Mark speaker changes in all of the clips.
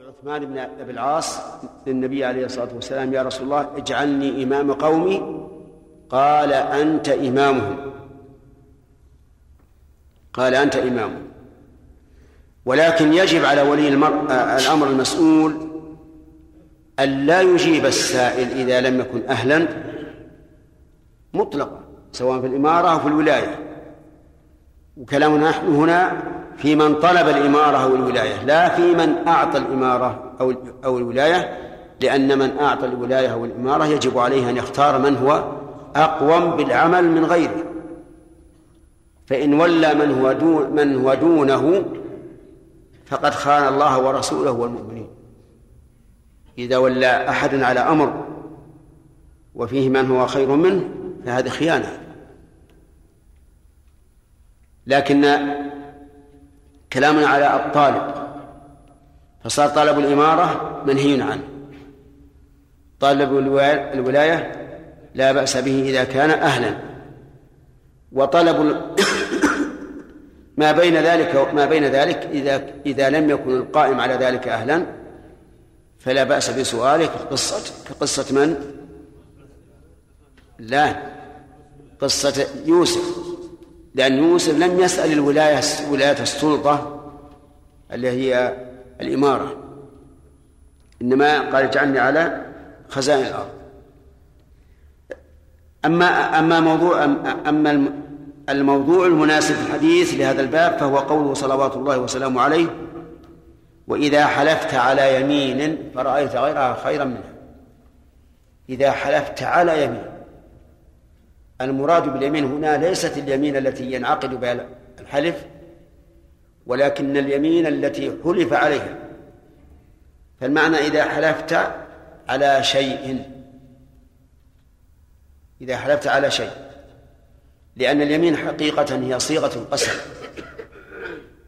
Speaker 1: عثمان بن أبي العاص للنبي عليه الصلاة والسلام يا رسول الله اجعلني إمام قومي. قال أنت إمامهم. قال أنت إمامهم. ولكن يجب على ولي المر... الأمر المسؤول أن لا يجيب السائل إذا لم يكن أهلا مطلقا سواء في الإمارة أو في الولاية. وكلامنا نحن هنا في من طلب الإمارة أو الولاية لا في من أعطى الإمارة أو أو الولاية لأن من أعطى الولاية أو الإمارة يجب عليه أن يختار من هو أقوم بالعمل من غيره. فإن ولى من هو دون من هو دونه فقد خان الله ورسوله والمؤمنين. إذا ولى أحد على أمر وفيه من هو خير منه فهذه خيانة. لكن كلامنا على الطالب. فصار طلب الإمارة منهي عنه. طالب الولاية لا بأس به إذا كان أهلا. وطلب ما بين ذلك ما بين ذلك إذا إذا لم يكن القائم على ذلك أهلا فلا بأس بسؤاله كقصة كقصة من؟ لا. قصة يوسف. لأن يوسف لم يسأل الولاية ولاية السلطة اللي هي الإمارة. إنما قال اجعلني على خزائن الأرض. أما أما موضوع أما الموضوع المناسب في الحديث لهذا الباب فهو قوله صلوات الله وسلامه عليه وإذا حلفت على يمين فرأيت غيرها خيرا منها. إذا حلفت على يمين المراد باليمين هنا ليست اليمين التي ينعقد بها الحلف ولكن اليمين التي حلف عليها. فالمعنى إذا حلفت على شيء إذا حلفت على شيء لأن اليمين حقيقة هي صيغة القسم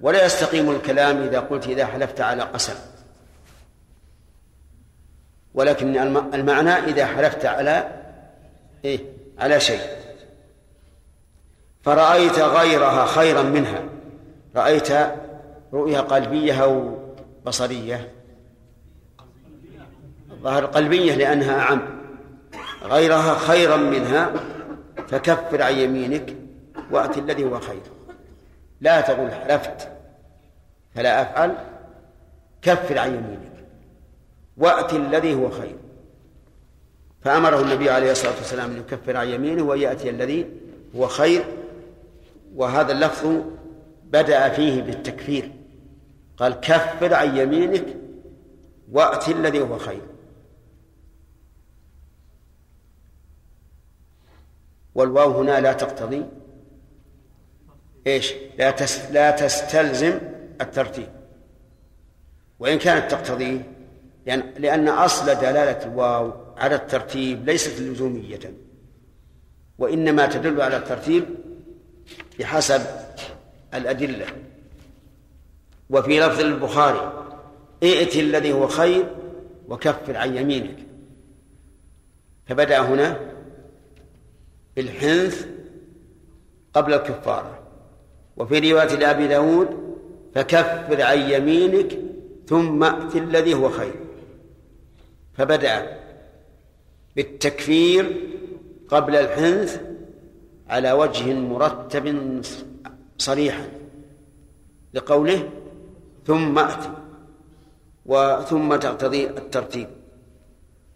Speaker 1: ولا يستقيم الكلام إذا قلت إذا حلفت على قسم. ولكن المعنى إذا حلفت على إيه؟ على شيء. فرأيت غيرها خيرا منها. رأيت رؤية قلبية أو بصرية. ظهر قلبية لأنها أعم. غيرها خيرا منها فكفر عن يمينك وأت الذي هو خير. لا تقول حلفت فلا أفعل كفر عن يمينك وأت الذي هو خير. فأمره النبي عليه الصلاة والسلام أن يكفر عن يمينه ويأتي الذي هو خير. وهذا اللفظ بدأ فيه بالتكفير. قال كفر عن يمينك وأت الذي هو خير. والواو هنا لا تقتضي إيش؟ لا تس لا تستلزم الترتيب. وإن كانت تقتضيه لأن لأن أصل دلالة الواو على الترتيب ليست لزومية وإنما تدل على الترتيب بحسب الأدلة. وفي لفظ البخاري ائت الذي هو خير وكفر عن يمينك. فبدأ هنا بالحنث قبل الكفارة وفي رواية لأبي داود فكفر عن يمينك ثم ائت الذي هو خير. فبدأ بالتكفير قبل الحنث على وجه مرتب صريحا لقوله ثم ائت وثم تقتضي الترتيب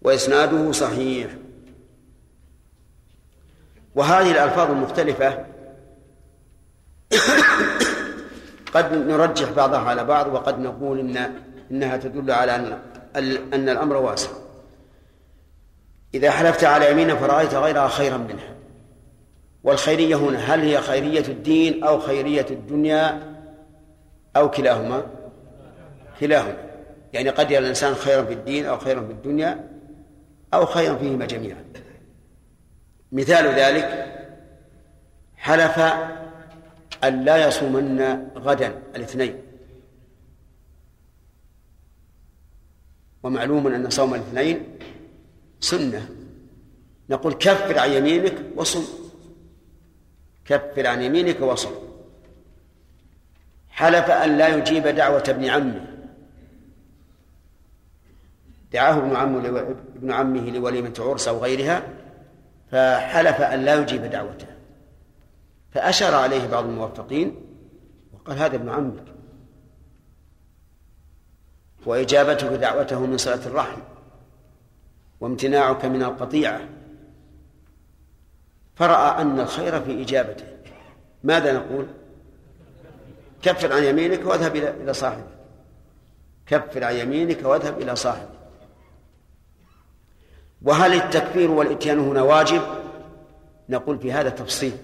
Speaker 1: وإسناده صحيح. وهذه الألفاظ المختلفة قد نرجح بعضها على بعض وقد نقول إن إنها تدل على أن الأمر واسع. إذا حلفت على يمين فرأيت غيرها خيرا منها. والخيرية هنا هل هي خيرية الدين أو خيرية الدنيا أو كلاهما؟ كلاهما. يعني قد يرى الإنسان خيرا في الدين أو خيرا في الدنيا أو خيرا فيهما جميعا. مثال ذلك حلف أن لا يصومن غدا الاثنين. ومعلوم أن صوم الاثنين سنة. نقول كفر عن يمينك وصم. كفر عن يمينك وصم. حلف أن لا يجيب دعوة ابن عمه. دعاه ابن عمه ابن عمه لوليمة عرس أو غيرها فحلف أن لا يجيب دعوته. فأشار عليه بعض الموفقين وقال هذا ابن عمك. وإجابتك دعوته من صلة الرحم. وامتناعك من القطيعة. فرأى أن الخير في إجابته. ماذا نقول؟ كفر عن يمينك واذهب إلى صاحبك. كفر عن يمينك واذهب إلى صاحبك. وهل التكفير والإتيان هنا واجب؟ نقول في هذا تفصيل.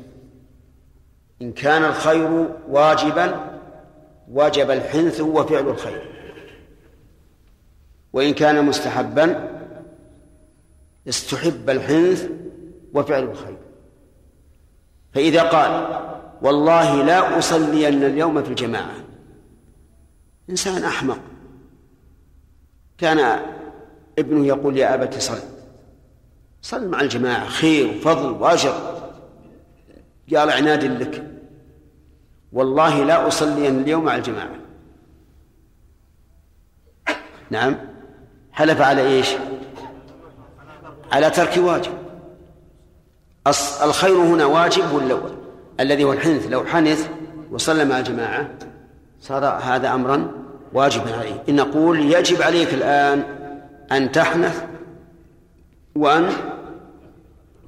Speaker 1: إن كان الخير واجبا وجب الحنث وفعل الخير. وإن كان مستحبا استحب الحنث وفعل الخير. فإذا قال والله لا أصلين اليوم في الجماعة إنسان أحمق. كان ابنه يقول يا أبت صل. صل مع الجماعة خير وفضل وأجر. قال عناد لك. والله لا أصلين اليوم مع الجماعة. نعم. حلف على إيش؟ على ترك واجب. الخير هنا واجب ولا الذي هو الحنث. لو حنث وصلى مع الجماعة صار هذا أمرا واجبا عليه. إن نقول يجب عليك الآن أن تحنث وأن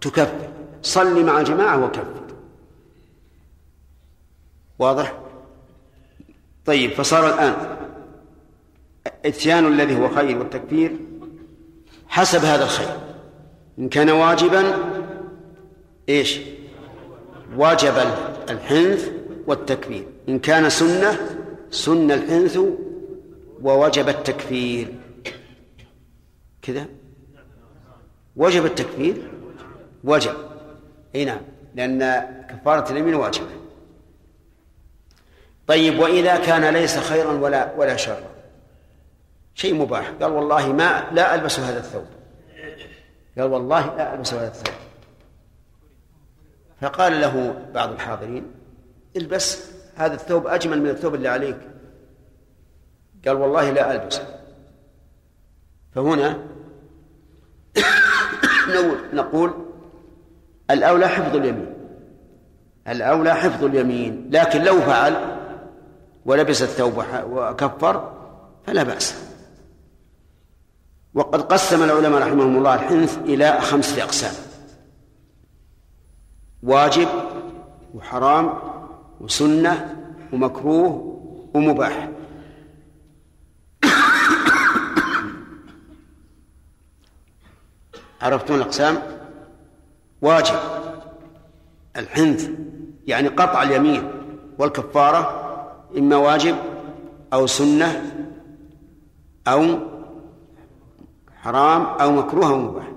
Speaker 1: تكفر. صل مع الجماعة وكفر. واضح؟ طيب فصار الآن اتيان الذي هو خير والتكفير حسب هذا الخير. إن كان واجبا إيش؟ وجب الحنث والتكفير. إن كان سنة سن الحنث ووجب التكفير. كذا؟ وجب التكفير؟ وجب. إي نعم لأن كفارة اليمين واجبة طيب وإذا كان ليس خيرا ولا ولا شرا؟ شيء مباح. قال والله ما لا ألبس هذا الثوب. قال والله لا ألبس هذا الثوب فقال له بعض الحاضرين البس هذا الثوب أجمل من الثوب اللي عليك. قال والله لا ألبسه فهنا نقول الأولى حفظ اليمين. الأولى حفظ اليمين. لكن لو فعل ولبس الثوب وكفر فلا بأس. وقد قسم العلماء رحمهم الله الحنث إلى خمسة أقسام. واجب وحرام وسنة ومكروه ومباح. عرفتم الأقسام؟ واجب. الحنث يعني قطع اليمين والكفارة إما واجب أو سنة أو حرام أو مكروه أو مباح.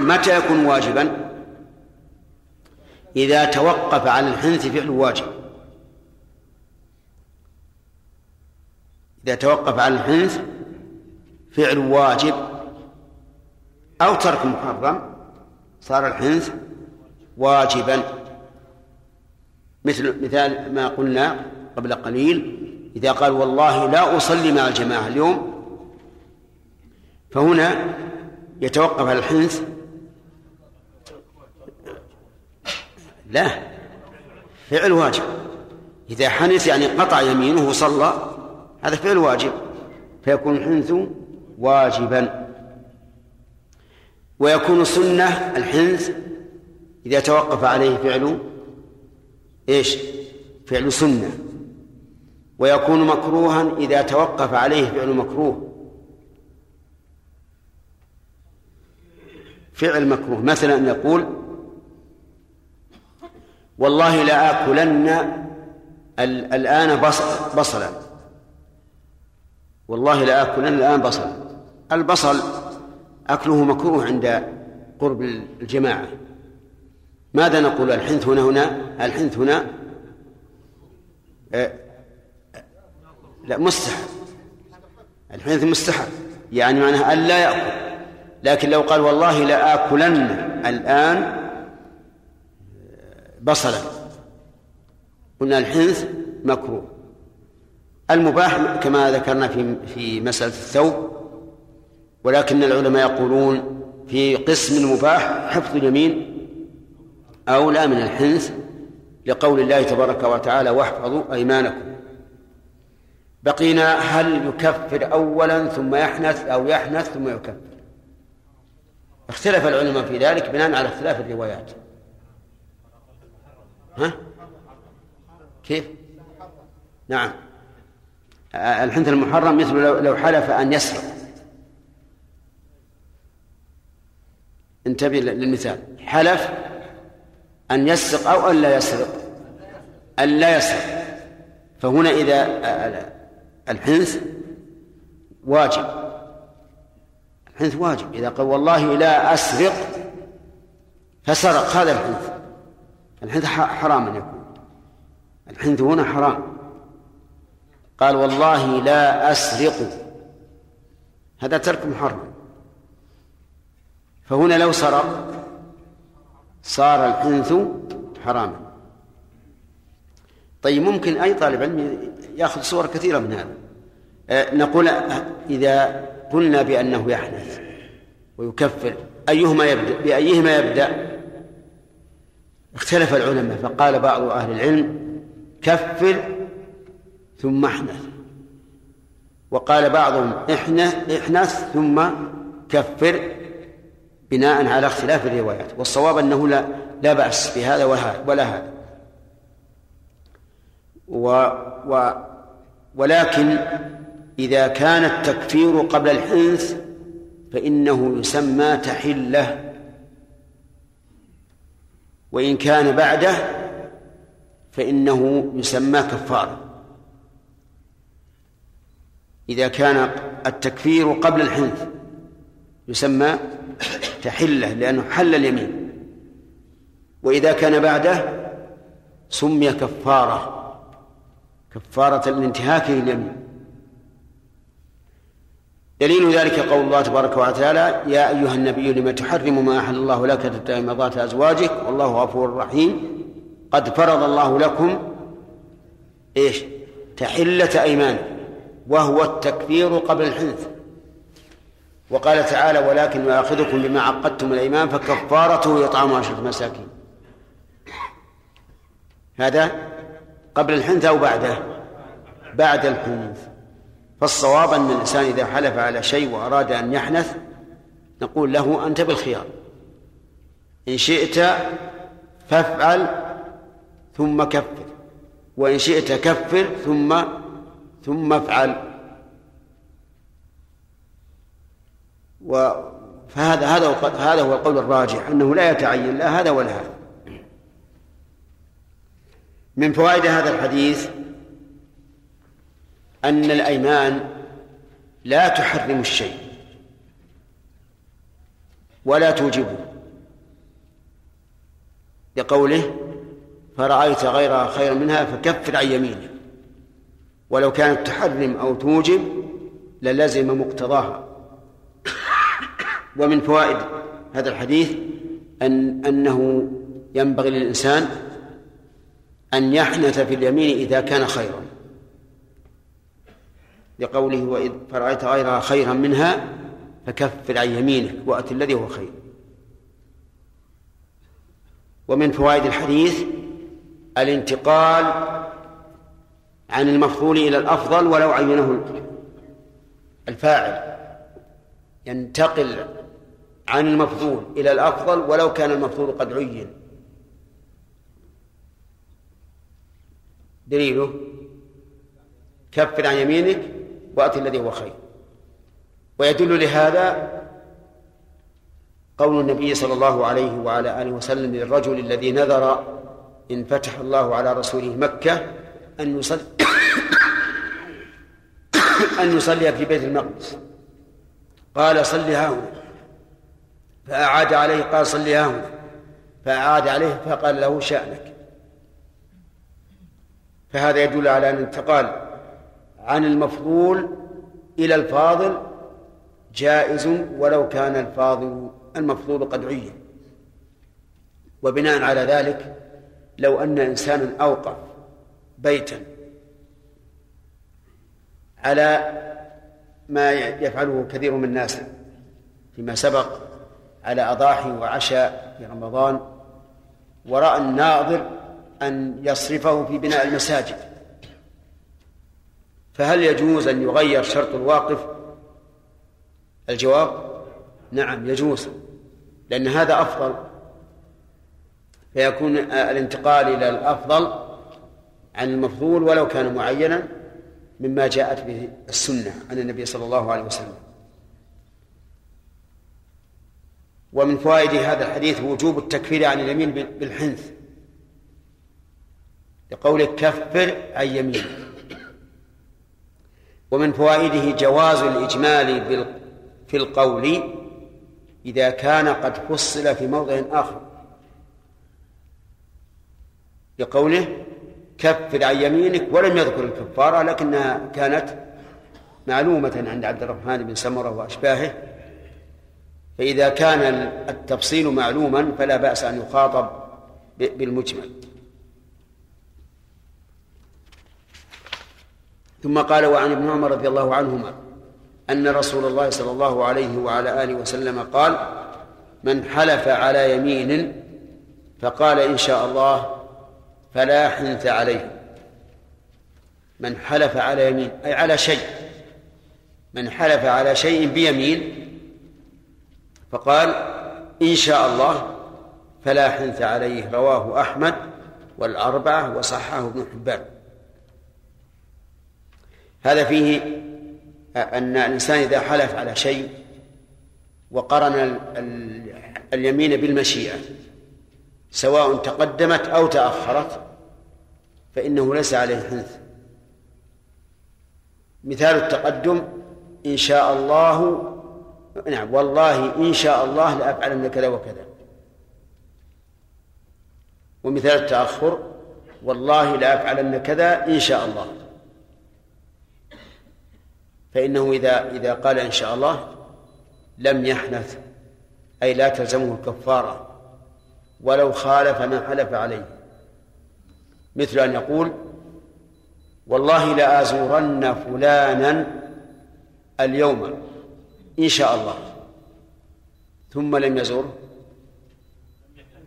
Speaker 1: متى يكون واجبا؟ إذا توقف على الحنث فعل واجب. إذا توقف على الحنث فعل واجب أو ترك محرم صار الحنث واجبا. مثل مثال ما قلنا قبل قليل إذا قال والله لا أصلي مع الجماعة اليوم فهنا يتوقف على الحنث. لا فعل واجب. إذا حنث يعني قطع يمينه وصلى هذا فعل واجب. فيكون الحنث واجبا. ويكون سنة الحنث إذا توقف عليه فعل إيش؟ فعل سنة. ويكون مكروها إذا توقف عليه فعل مكروه. فعل مكروه. مثلا أن يقول والله لآكلن الآن بصلا. والله لآكلن الآن بصلا البصل أكله مكروه عند قرب الجماعة. ماذا نقول؟ الحنث هنا هنا الحنث هنا؟ آه، لا مستحب. الحنث مستحب. يعني معناها أن لا يأكل. لكن لو قال والله لآكلن الآن بصلا. قلنا الحنث مكروه. المباح كما ذكرنا في في مسألة الثوب ولكن العلماء يقولون في قسم المباح حفظ اليمين أولى من الحنث لقول الله تبارك وتعالى واحفظوا أيمانكم. بقينا هل يكفر أولا ثم يحنث أو يحنث ثم يكفر؟ اختلف العلماء في ذلك بناء على اختلاف الروايات. ها؟ كيف؟ نعم. الحنث المحرم مثل لو حلف أن يسرق. انتبه للمثال. حلف أن يسرق أو أن لا يسرق. أن لا يسرق. فهنا إذا الحنث واجب. الحنث واجب. إذا قال والله لا أسرق فسرق. هذا الحنث. الحنث حرام أن يكون. الحنث هنا حرام. قال والله لا أسرق. هذا ترك محرم. فهنا لو سرق صار الحنث حراما. طيب ممكن أي طالب علم يأخذ صور كثيرة من هذا. أه، نقول إذا قلنا بأنه يحنث ويكفر. أيهما يبدأ؟ بأيهما يبدأ؟ اختلف العلماء فقال بعض أهل العلم كفر ثم احنث. وقال بعضهم احنث احنث ثم كفر بناء على اختلاف الروايات. والصواب أنه لا لا بأس بهذا ولا هذا. و و ولكن إذا كان التكفير قبل الحنث فإنه يسمى تحلة. وإن كان بعده فإنه يسمى كفاره إذا كان التكفير قبل الحنث يسمى تحلة لأنه حل اليمين. وإذا كان بعده سمي كفارة كفارة الانتهاك لليمين دليل ذلك قول الله تبارك وتعالى يا أيها النبي لم تحرم ما أحل الله لك تتبع مرضات أزواجك؟ والله غفور رحيم. قد فرض الله لكم إيش؟ تحلة أيمان وهو التكفير قبل الحنث. وقال تعالى ولكن يؤاخذكم بما عقدتم الأيمان فكفارته اطعام عشره مساكين هذا قبل الحنث أو بعده؟ بعد الحنث. فالصواب أن الإنسان إذا حلف على شيء وأراد أن يحنث نقول له أنت بالخيار. إن شئت فافعل ثم كفر وإن شئت كفر ثم ثم افعل. و فهذا هذا هذا هو القول الراجح أنه لا يتعين لا هذا ولا هذا. من فوائد هذا الحديث أن الأيمان لا تحرم الشيء ولا توجبه. لقوله فرأيت غيرها خيرا منها فكفر عن يمينك. ولو كانت تحرم أو توجب للزم مقتضاها. ومن فوائد هذا الحديث أن أنه ينبغي للإنسان أن يحنث في اليمين إذا كان خيرا. لقوله وإذ فرأيت غيرها خيرا منها فكفر عن يمينك وأت الذي هو خير. ومن فوائد الحديث الانتقال عن المفضول إلى الأفضل ولو عينه الفاعل. ينتقل عن المفضول إلى الأفضل ولو كان المفضول قد عين. دليله؟ كفر عن يمينك وأت الذي هو خير. ويدل لهذا قول النبي صلى الله عليه وعلى آله وسلم للرجل الذي نذر إن فتح الله على رسوله مكة أن يصلي أن يصلي في بيت المقدس. قال صل هاهنا فأعاد عليه قال صل هاهنا فأعاد عليه فقال له شأنك. فهذا يدل على أن الانتقال عن المفضول إلى الفاضل جائز ولو كان الفاضل المفضول قد عين وبناء على ذلك لو أن إنسانا أوقف بيتا على ما يفعله كثير من الناس فيما سبق على أضاحي وعشاء في رمضان ورأى الناظر أن يصرفه في بناء المساجد. فهل يجوز أن يغير شرط الواقف؟ الجواب نعم يجوز لأن هذا أفضل. فيكون الانتقال إلى الأفضل عن المفضول ولو كان معينا مما جاءت به السنة عن النبي صلى الله عليه وسلم. ومن فوائد هذا الحديث وجوب التكفير عن اليمين بالحنث لقوله كفر عن يمين. ومن فوائده جواز الإجمال في القول إذا كان قد فصل في موضع آخر. لقوله كفر عن يمينك ولم يذكر الكفارة لكنها كانت معلومة عند عبد الرحمن بن سمرة وأشباهه. فإذا كان التفصيل معلوما فلا بأس أن يخاطب بالمجمل. ثم قال وعن ابن عمر رضي الله عنهما أن رسول الله صلى الله عليه وعلى آله وسلم قال من حلف على يمين فقال إن شاء الله فلا حنث عليه. من حلف على يمين أي على شيء. من حلف على شيء بيمين فقال إن شاء الله فلا حنث عليه. رواه أحمد والأربعة وصححه ابن حبان. هذا فيه أن الإنسان إذا حلف على شيء وقرن اليمين بالمشيئة سواء تقدمت أو تأخرت فإنه ليس عليه حنث. مثال التقدم إن شاء الله نعم والله إن شاء الله لأفعلن كذا وكذا. ومثال التأخر والله لأفعلن كذا إن شاء الله. فإنه إذا إذا قال إن شاء الله لم يحنث أي لا تلزمه الكفارة ولو خالف ما حلف عليه. مثل أن يقول والله لآزورن فلانا اليوم إن شاء الله. ثم لم يزوره؟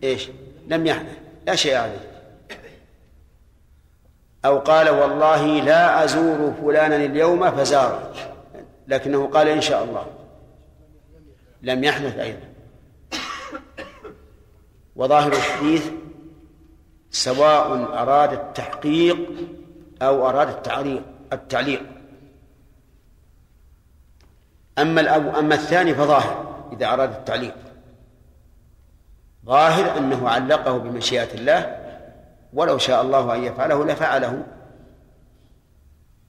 Speaker 1: إيش؟ لم يحنث. لا شيء عليه. أو قال والله لا أزور فلانا اليوم فزاره لكنه قال إن شاء الله. لم يحنث أيضا. وظاهر الحديث سواء أراد التحقيق أو أراد التعليق التعليق. أما الأو أما الثاني فظاهر إذا أراد التعليق. ظاهر أنه علقه بمشيئة الله ولو شاء الله أن يفعله لفعله.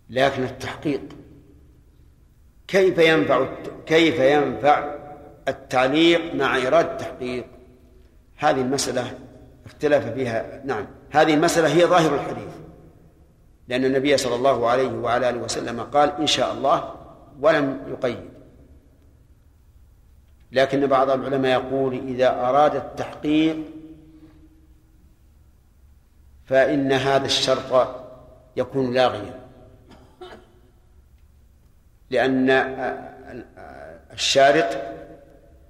Speaker 1: لكن التحقيق كيف ينفع كيف ينفع التعليق مع إرادة التحقيق؟ هذه المسألة اختلف فيها نعم هذه المسألة هي ظاهر الحديث. لأن النبي صلى الله عليه وعلى آله وسلم قال إن شاء الله ولم يقيد. لكن بعض العلماء يقول إذا أراد التحقيق فإن هذا الشرط يكون لاغيا. لأن الشارط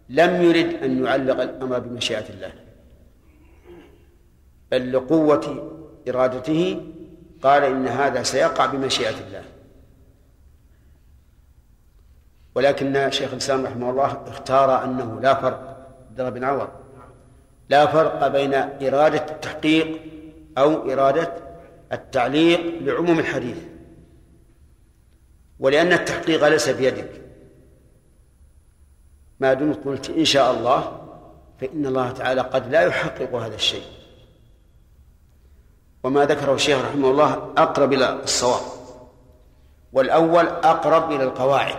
Speaker 1: لم يرد أن يعلق الأمر بمشيئة الله بل لقوة إرادته. قال إن هذا سيقع بمشيئة الله. ولكن شيخ الإسلام رحمه الله اختار أنه لا فرق عبد بن عوض لا فرق بين إرادة التحقيق أو إرادة التعليق لعموم الحديث. ولأن التحقيق ليس بيدك. ما دمت قلت إن شاء الله فإن الله تعالى قد لا يحقق هذا الشيء. وما ذكره الشيخ رحمه الله أقرب إلى الصواب. والأول أقرب إلى القواعد.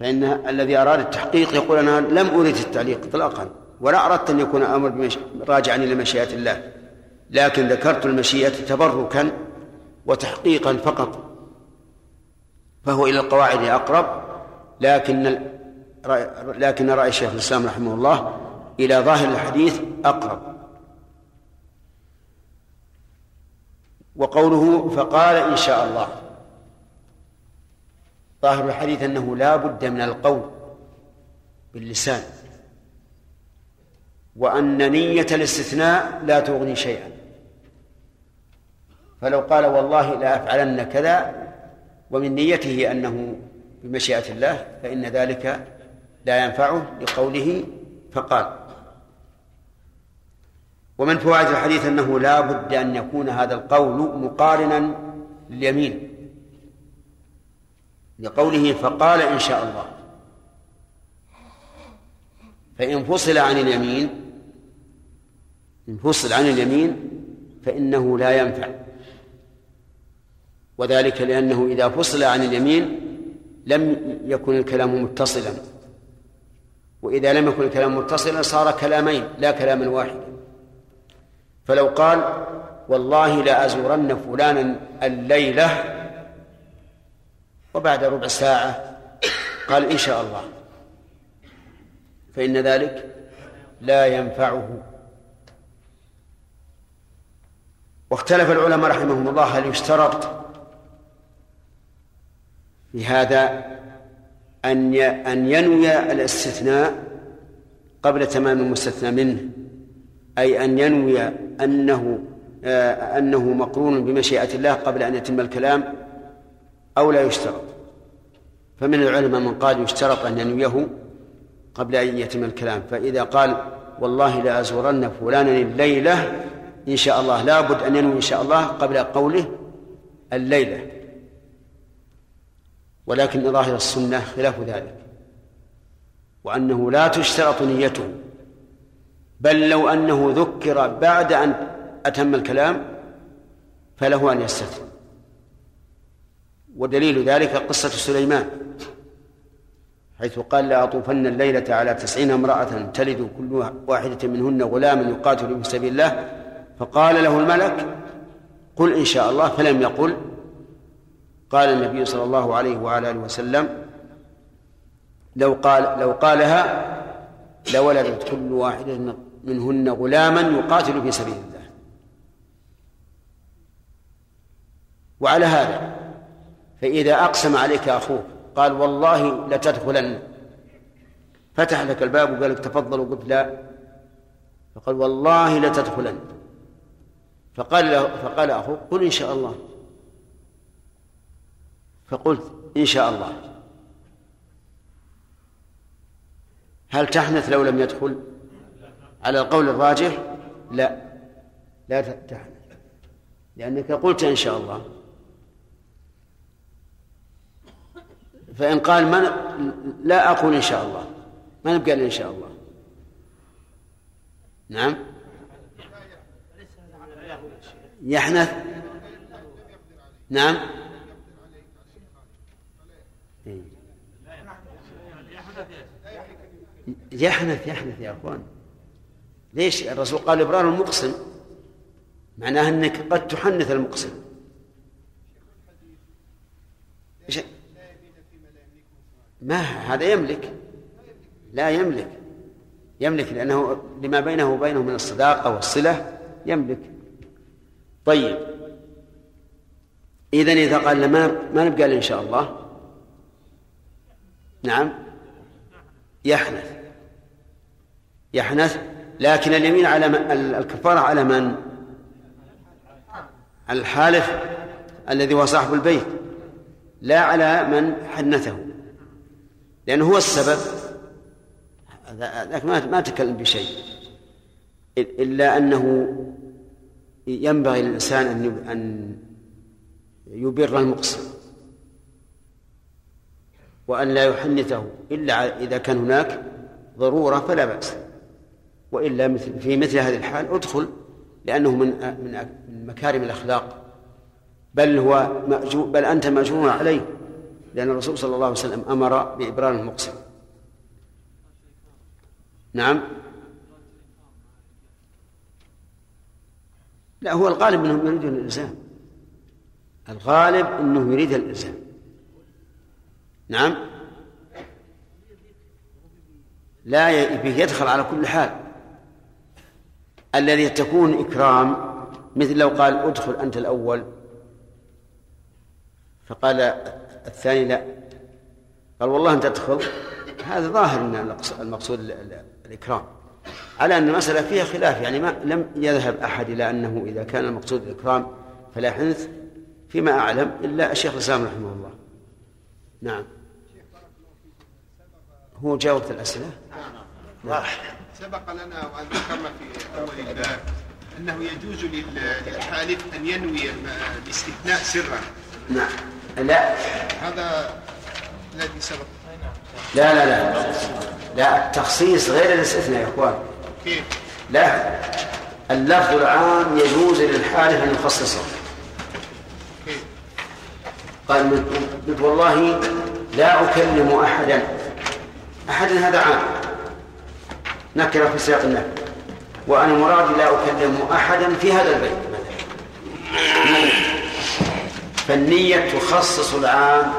Speaker 1: فإن الذي أراد التحقيق يقول أنا لم أريد التعليق إطلاقا. ولا أردت أن يكون أمر راجعا إلى مشيئة الله. لكن ذكرت المشيئة تبركا وتحقيقا فقط فهو إلى القواعد أقرب لكن لكن رأي الشيخ الإسلام رحمه الله إلى ظاهر الحديث أقرب. وقوله فقال إن شاء الله. ظاهر الحديث أنه لا بد من القول باللسان وأن نية الاستثناء لا تغني شيئا. فلو قال والله لا أفعلن كذا ومن نيته أنه بمشيئة الله فإن ذلك لا ينفعه لقوله فقال. ومن فوائد الحديث أنه لا بد أن يكون هذا القول مقارنا لليمين لقوله فقال إن شاء الله. فإن فصل عن اليمين إن فصل عن اليمين فإنه لا ينفع. وذلك لأنه إذا فصل عن اليمين لم يكن الكلام متصلا. وإذا لم يكن الكلام متصلا صار كلامين لا كلاما واحدا. فلو قال والله لأزورن فلانا الليلة وبعد ربع ساعة قال إن شاء الله. فإن ذلك لا ينفعه. واختلف العلماء رحمهم الله هل يشترط في هذا أن أن ينوي الاستثناء قبل تمام المستثنى منه. أي أن ينوي أنه آه، أنه مقرون بمشيئة الله قبل أن يتم الكلام أو لا يشترط. فمن العلماء من قال يشترط أن ينويه قبل أن يتم الكلام. فإذا قال والله لأزورن فلانا الليلة إن شاء الله لا بد أن ينوي إن شاء الله قبل قوله الليلة. ولكن ظاهر السنة خلاف ذلك وأنه لا تشترط نيته بل لو أنه ذكر بعد أن أتم الكلام فله أن يستثني ودليل ذلك قصة سليمان حيث قال لأطوفن الليلة على تسعين امرأة تلد كل واحدة منهن غلاما يقاتل في سبيل الله فقال له الملك قل إن شاء الله فلم يقل قال النبي صلى الله عليه وعلى آله وسلم لو قال لو قالها لولدت كل واحدة منهن غلاما يقاتل في سبيل الله. وعلى هذا فإذا أقسم عليك أخوك قال والله لتدخلن. فتح لك الباب وقال لك تفضل وقلت لا. فقال والله لتدخلن. فقال له فقال أخوك قل إن شاء الله. فقلت إن شاء الله. هل تحنث لو لم يدخل؟ على القول الراجح لا. لا تحنث. لأنك قلت إن شاء الله. فإن قال من لا أقول إن شاء الله. ما نبقى إن شاء الله. نعم. يحنث. نعم. يحنث يحنث يا أخوان. ليش؟ الرسول قال ابرار المقسم. معناه أنك قد تحنث المقسم. ما هذا يملك. لا يملك. يملك لأنه لما بينه وبينه من الصداقة والصلة يملك. طيب. إذا إذا قال ما ما نبقى إن شاء الله. نعم. يحنث. يحنث لكن اليمين على الكفارة على من؟ الحالف الذي هو صاحب البيت لا على من حنثه لأنه هو السبب لكن ما تكلم بشيء إلا أنه ينبغي للإنسان أن أن يبر المقسم وأن لا يحنثه إلا إذا كان هناك ضرورة فلا بأس وإلا مثل في مثل هذه الحال ادخل لأنه من من مكارم الأخلاق. بل هو مأجور بل أنت مأجور عليه لأن الرسول صلى الله عليه وسلم أمر بإبرار المقسم. نعم. لا هو الغالب أنه يريد الإلزام. الغالب أنه يريد الإلزام. نعم. لا يدخل على كل حال. الذي تكون إكرام مثل لو قال ادخل أنت الأول. فقال الثاني لا. قال والله أنت تدخل. هذا ظاهر أن المقصود الإكرام. على أن المسألة فيها خلاف يعني ما لم يذهب أحد إلى أنه إذا كان المقصود الإكرام فلا حنث فيما أعلم إلا الشيخ الإسلام رحمه الله. نعم. هو جاء وقت الأسئلة؟
Speaker 2: نعم. سبق لنا وأن ذكرنا في أول الباب أنه يجوز للحالف أن ينوي الاستثناء سرا.
Speaker 1: نعم. لا.
Speaker 2: هذا الذي سبق.
Speaker 1: لا لا لا. لا التخصيص غير الاستثناء يا إخوان.
Speaker 2: كيف؟
Speaker 1: لا. اللفظ العام يجوز للحالف أن يخصصه؟ قال والله لا أكلم أحدا. أحدا هذا عام. نكرة في سياق النفي وأنا مرادي لا أكلم أحدا في هذا البيت. فالنية تخصص العام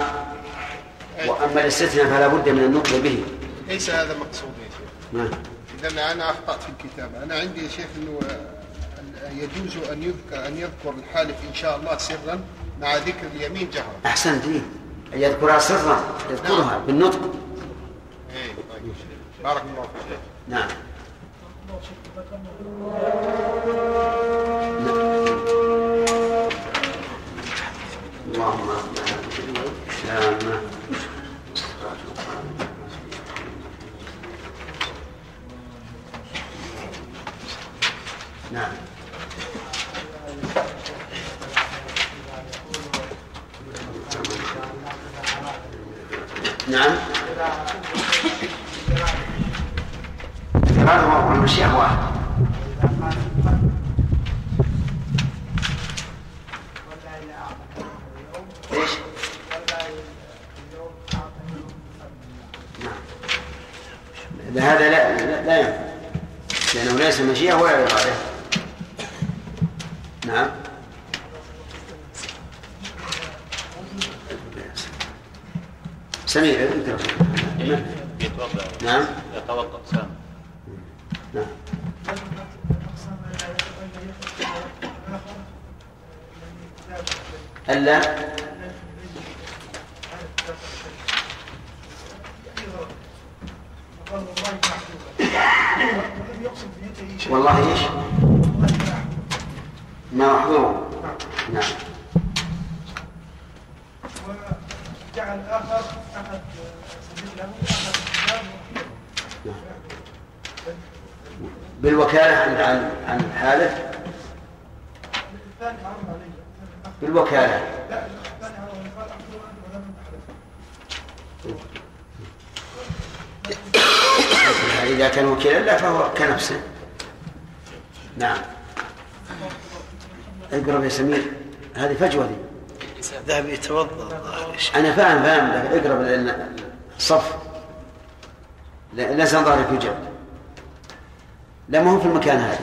Speaker 1: وأما الاستثناء فلا بد من النطق به.
Speaker 2: ليس هذا مقصود يا شيخ.
Speaker 1: نعم.
Speaker 2: إذا أنا أخطأت في الكتابة. أنا عندي يا شيخ أنه يجوز أن يذكر أن يذكر الحالف إن شاء الله سرا مع ذكر اليمين جهرا.
Speaker 1: أحسنت إيه. يذكرها سرا يذكرها نعم. بالنطق.
Speaker 2: بارك الله فيك.
Speaker 1: نعم اللهم نعم نعم هذا هو المشيئة واحد إيش؟ نعم هذا لا لا, لا ينفع لأنه ليس مشيئة ولا إرادة نعم سمير انت
Speaker 3: يتوضا
Speaker 1: نعم
Speaker 3: يتوضا سام
Speaker 1: نعم ألا والله إيش؟ ما محظور نعم
Speaker 4: وجعل اخر احد سبيل له
Speaker 1: بالوكالة عن عن عن الحالف
Speaker 4: الثاني عرض عليه
Speaker 1: بالوكالة
Speaker 4: لا الثاني عرض عليه قال اخبره انت ولم تحلف
Speaker 1: إذا كان وكيلا لا فهو كنفسه نعم اقرب يا سمير هذه فجوة دي
Speaker 5: ذهب يتوضأ.
Speaker 1: أنا فاهم فاهم لكن اقرب لأن الصف. لا- ليس ظهرك يوجد لا ما هو في المكان هذا.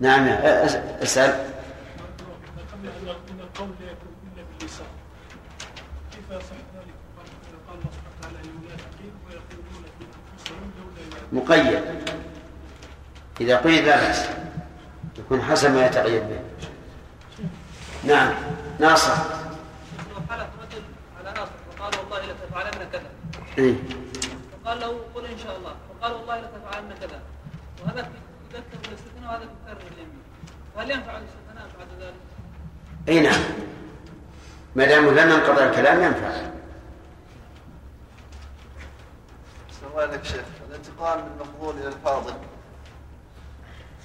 Speaker 1: نعم
Speaker 4: لولا
Speaker 1: مقيد. إذا قيد لا بأس يكون حسب ما يتقيد به. نعم. ناصر.
Speaker 6: حلف رجل على ناصر فقال والله لتفعلن كذا
Speaker 1: إيه؟
Speaker 6: فقال له قل إن شاء الله. فقال والله لتفعلن كذا. وهذا يذكر الاستثناء وهذا يذكر اليمين. فهل ينفع الاستثناء بعد ذلك؟
Speaker 1: اي نعم. ما دام لم ينقضي الكلام ينفع.
Speaker 7: سؤالك شيخ الانتقال من المفضول إلى الفاضل.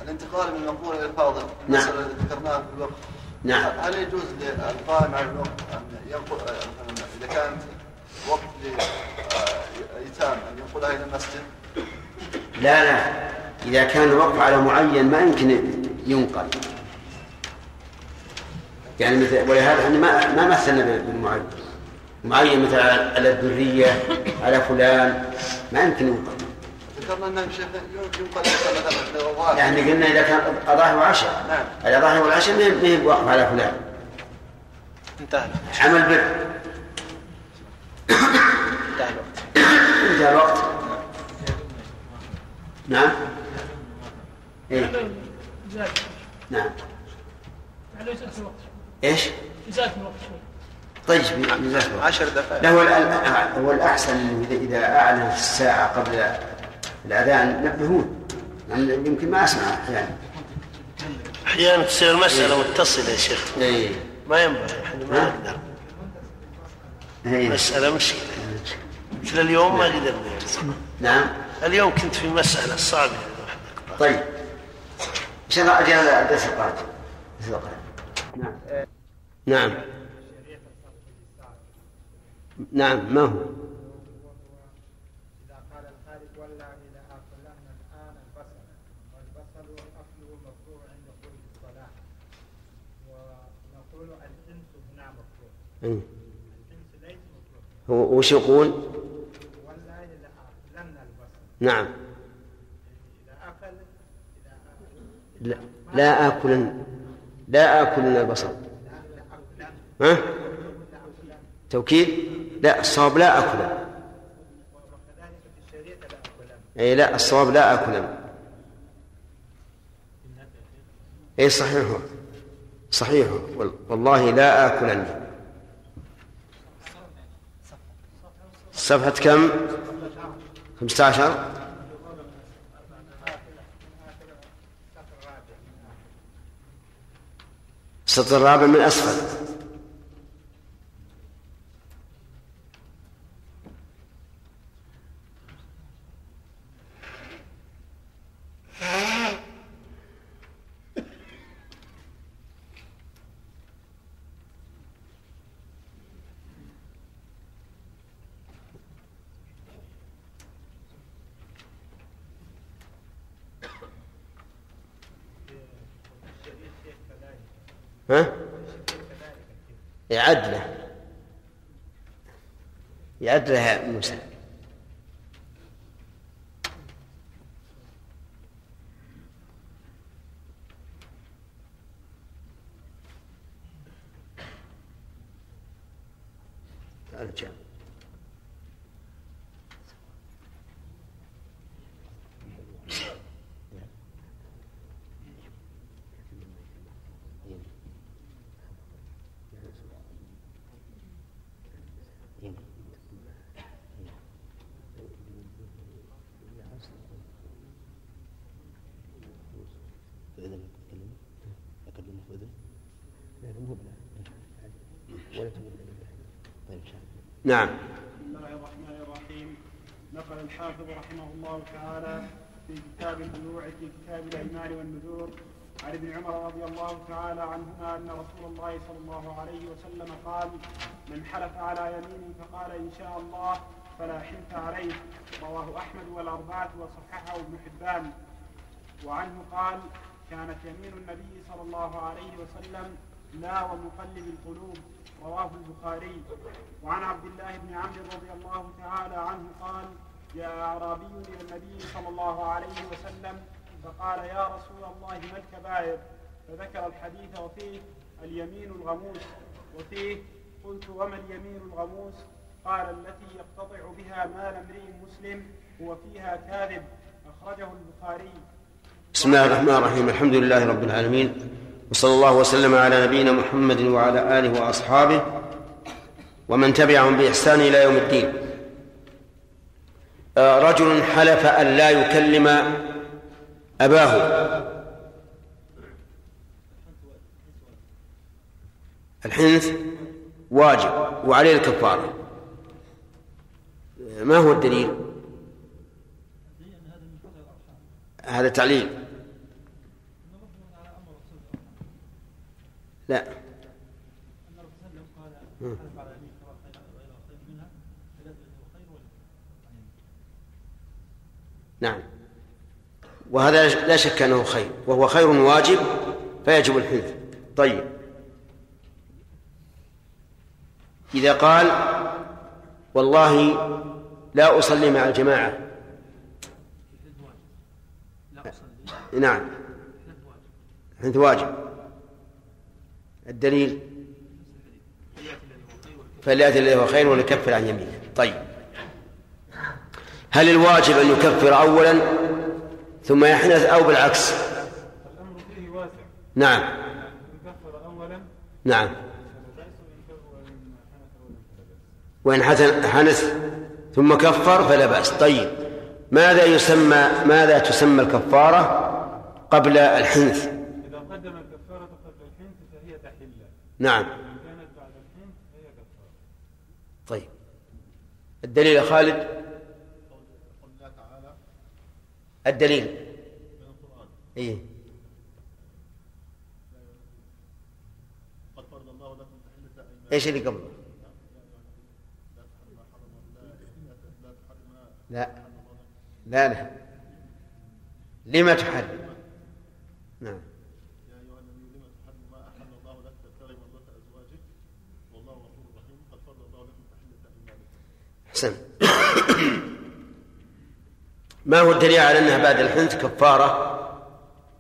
Speaker 7: الانتقال من المفضول إلى الفاضل
Speaker 1: نعم.
Speaker 7: ذكرناها في الوقت.
Speaker 1: نعم.
Speaker 7: هل يجوز للقائم على الوقت أن ينقل مثلا إذا كان وقت لأيتام أن ينقلها إلى المسجد؟
Speaker 1: لا لا. إذا كان الوقف على معين ما يمكن ينقل. يعني مثل ولهذا إحنا ما ما مثلنا بالمعين. معين مثل على الذرية على فلان ما يمكن ينقل.
Speaker 7: ذكرنا انه شيخ ينقل مثلا للظاهر
Speaker 1: يعني قلنا إذا كان أضاحي وعشاء
Speaker 7: نعم.
Speaker 1: الأضاحي والعشاء ما هي بوقف على فلان.
Speaker 5: انتهى
Speaker 1: عمل بر.
Speaker 5: انتهى الوقت.
Speaker 1: انتهى الوقت. نعم؟
Speaker 4: زاد
Speaker 1: نعم.
Speaker 4: يعني
Speaker 1: إيش؟
Speaker 4: يزاد الوقت شوي
Speaker 1: طيب
Speaker 5: عشر دقائق
Speaker 1: لا هو الأ- هو الأحسن إذا إذا أعلنت الساعة قبل الأذان نبهون يعني يمكن ما أسمع أحيانا.
Speaker 8: أحيانا تصير مسألة متصلة يا شيخ.
Speaker 1: إيه.
Speaker 8: ما ينبغي إحنا ما نقدر
Speaker 1: إيه.
Speaker 8: مسألة مشكله مثل اليوم ما قدرنا.
Speaker 1: نعم.
Speaker 8: اليوم كنت في مسألة صعبة.
Speaker 1: طيب. إن شاء الله القادم الدرس القادم نعم نعم. نعم. ما هو
Speaker 9: إذا قال الخالق والله لآكلن الآن البصل والبصل أصله مكروه عند خروج الصلاة ونقول الإنس هنا
Speaker 1: إيه. وش يقول؟ نعم.
Speaker 9: أكل
Speaker 1: لا, لا آكلن لا آكلن البصل. ها؟ توكيد؟ لا الصواب لا
Speaker 9: أكلن
Speaker 1: أي لا الصواب لا آكلن أي صحيح. صحيح. وال- والله لا آكلن صفحة كم؟ 15 السطر الرابع من أسفل ها؟ يعدله يعدله يا موسى. أرجع نعم.
Speaker 4: بسم الله الرحمن الرحيم. نقل الحافظ رحمه الله تعالى في كتاب البيوع في كتاب الايمان والنذور عن ابن عمر رضي الله تعالى عنهما أن رسول الله صلى الله عليه وسلم قال من حلف على يمين فقال إن شاء الله فلا حنث عليه. رواه أحمد والأربعة وصححه ابن حبان. وعنه قال كانت يمين النبي صلى الله عليه وسلم لا ومقلب القلوب. رواه البخاري. وعن عبد الله بن عمرو رضي الله تعالى عنه قال جاء أعرابي إلى النبي صلى الله عليه وسلم فقال يا رسول الله ما الكبائر؟ فذكر الحديث وفيه اليمين الغموس. وفيه قلت وما اليمين الغموس؟ قال التي يقتطع بها مال امرئ مسلم هو فيها كاذب. أخرجه البخاري.
Speaker 1: بسم الله الرحمن الرحيم. الحمد لله رب العالمين. وصلى الله وسلم على نبينا محمد وعلى آله وأصحابه ومن تبعهم بإحسان إلى يوم الدين. آه، رجل حلف أن لا يكلم أباه. الحنث واجب وعليه الكفارة. ما هو الدليل؟ هذا تعليل. لا. نعم. وهذا لا شك أنه خير. وهو خير واجب فيجب الحنث. طيب. إذا قال والله لا أصلي مع الجماعة. نعم. الحنث واجب. الدليل؟ فليأتي الذي هو خير وليكفر عن يمينه. طيب. هل الواجب أن يكفر أولا ثم يحنث أو بالعكس؟
Speaker 4: الامر فيه واسع
Speaker 1: نعم.
Speaker 4: اولا
Speaker 1: نعم. وإن حنث ثم كفر فلا بأس. طيب. ماذا يسمى ماذا تسمى الكفارة قبل الحنث
Speaker 4: إذا قدم الكفارة قبل الحنث فهي تحلة
Speaker 1: نعم. طيب. الدليل يا خالد؟ الدليل.
Speaker 7: أيمان
Speaker 1: إيش اللي قبله؟
Speaker 7: لا. لا
Speaker 1: لا. لما تحرم؟ نعم
Speaker 7: يا أيها النبي لما تحرم ما أحل الله لك تبتغي مرضات أزواجك والله غفور رحيم قد فرض الله لكم تحلة أيمانكم
Speaker 1: أحسن ما هو الدليل على أنها بعد الحنث كفارة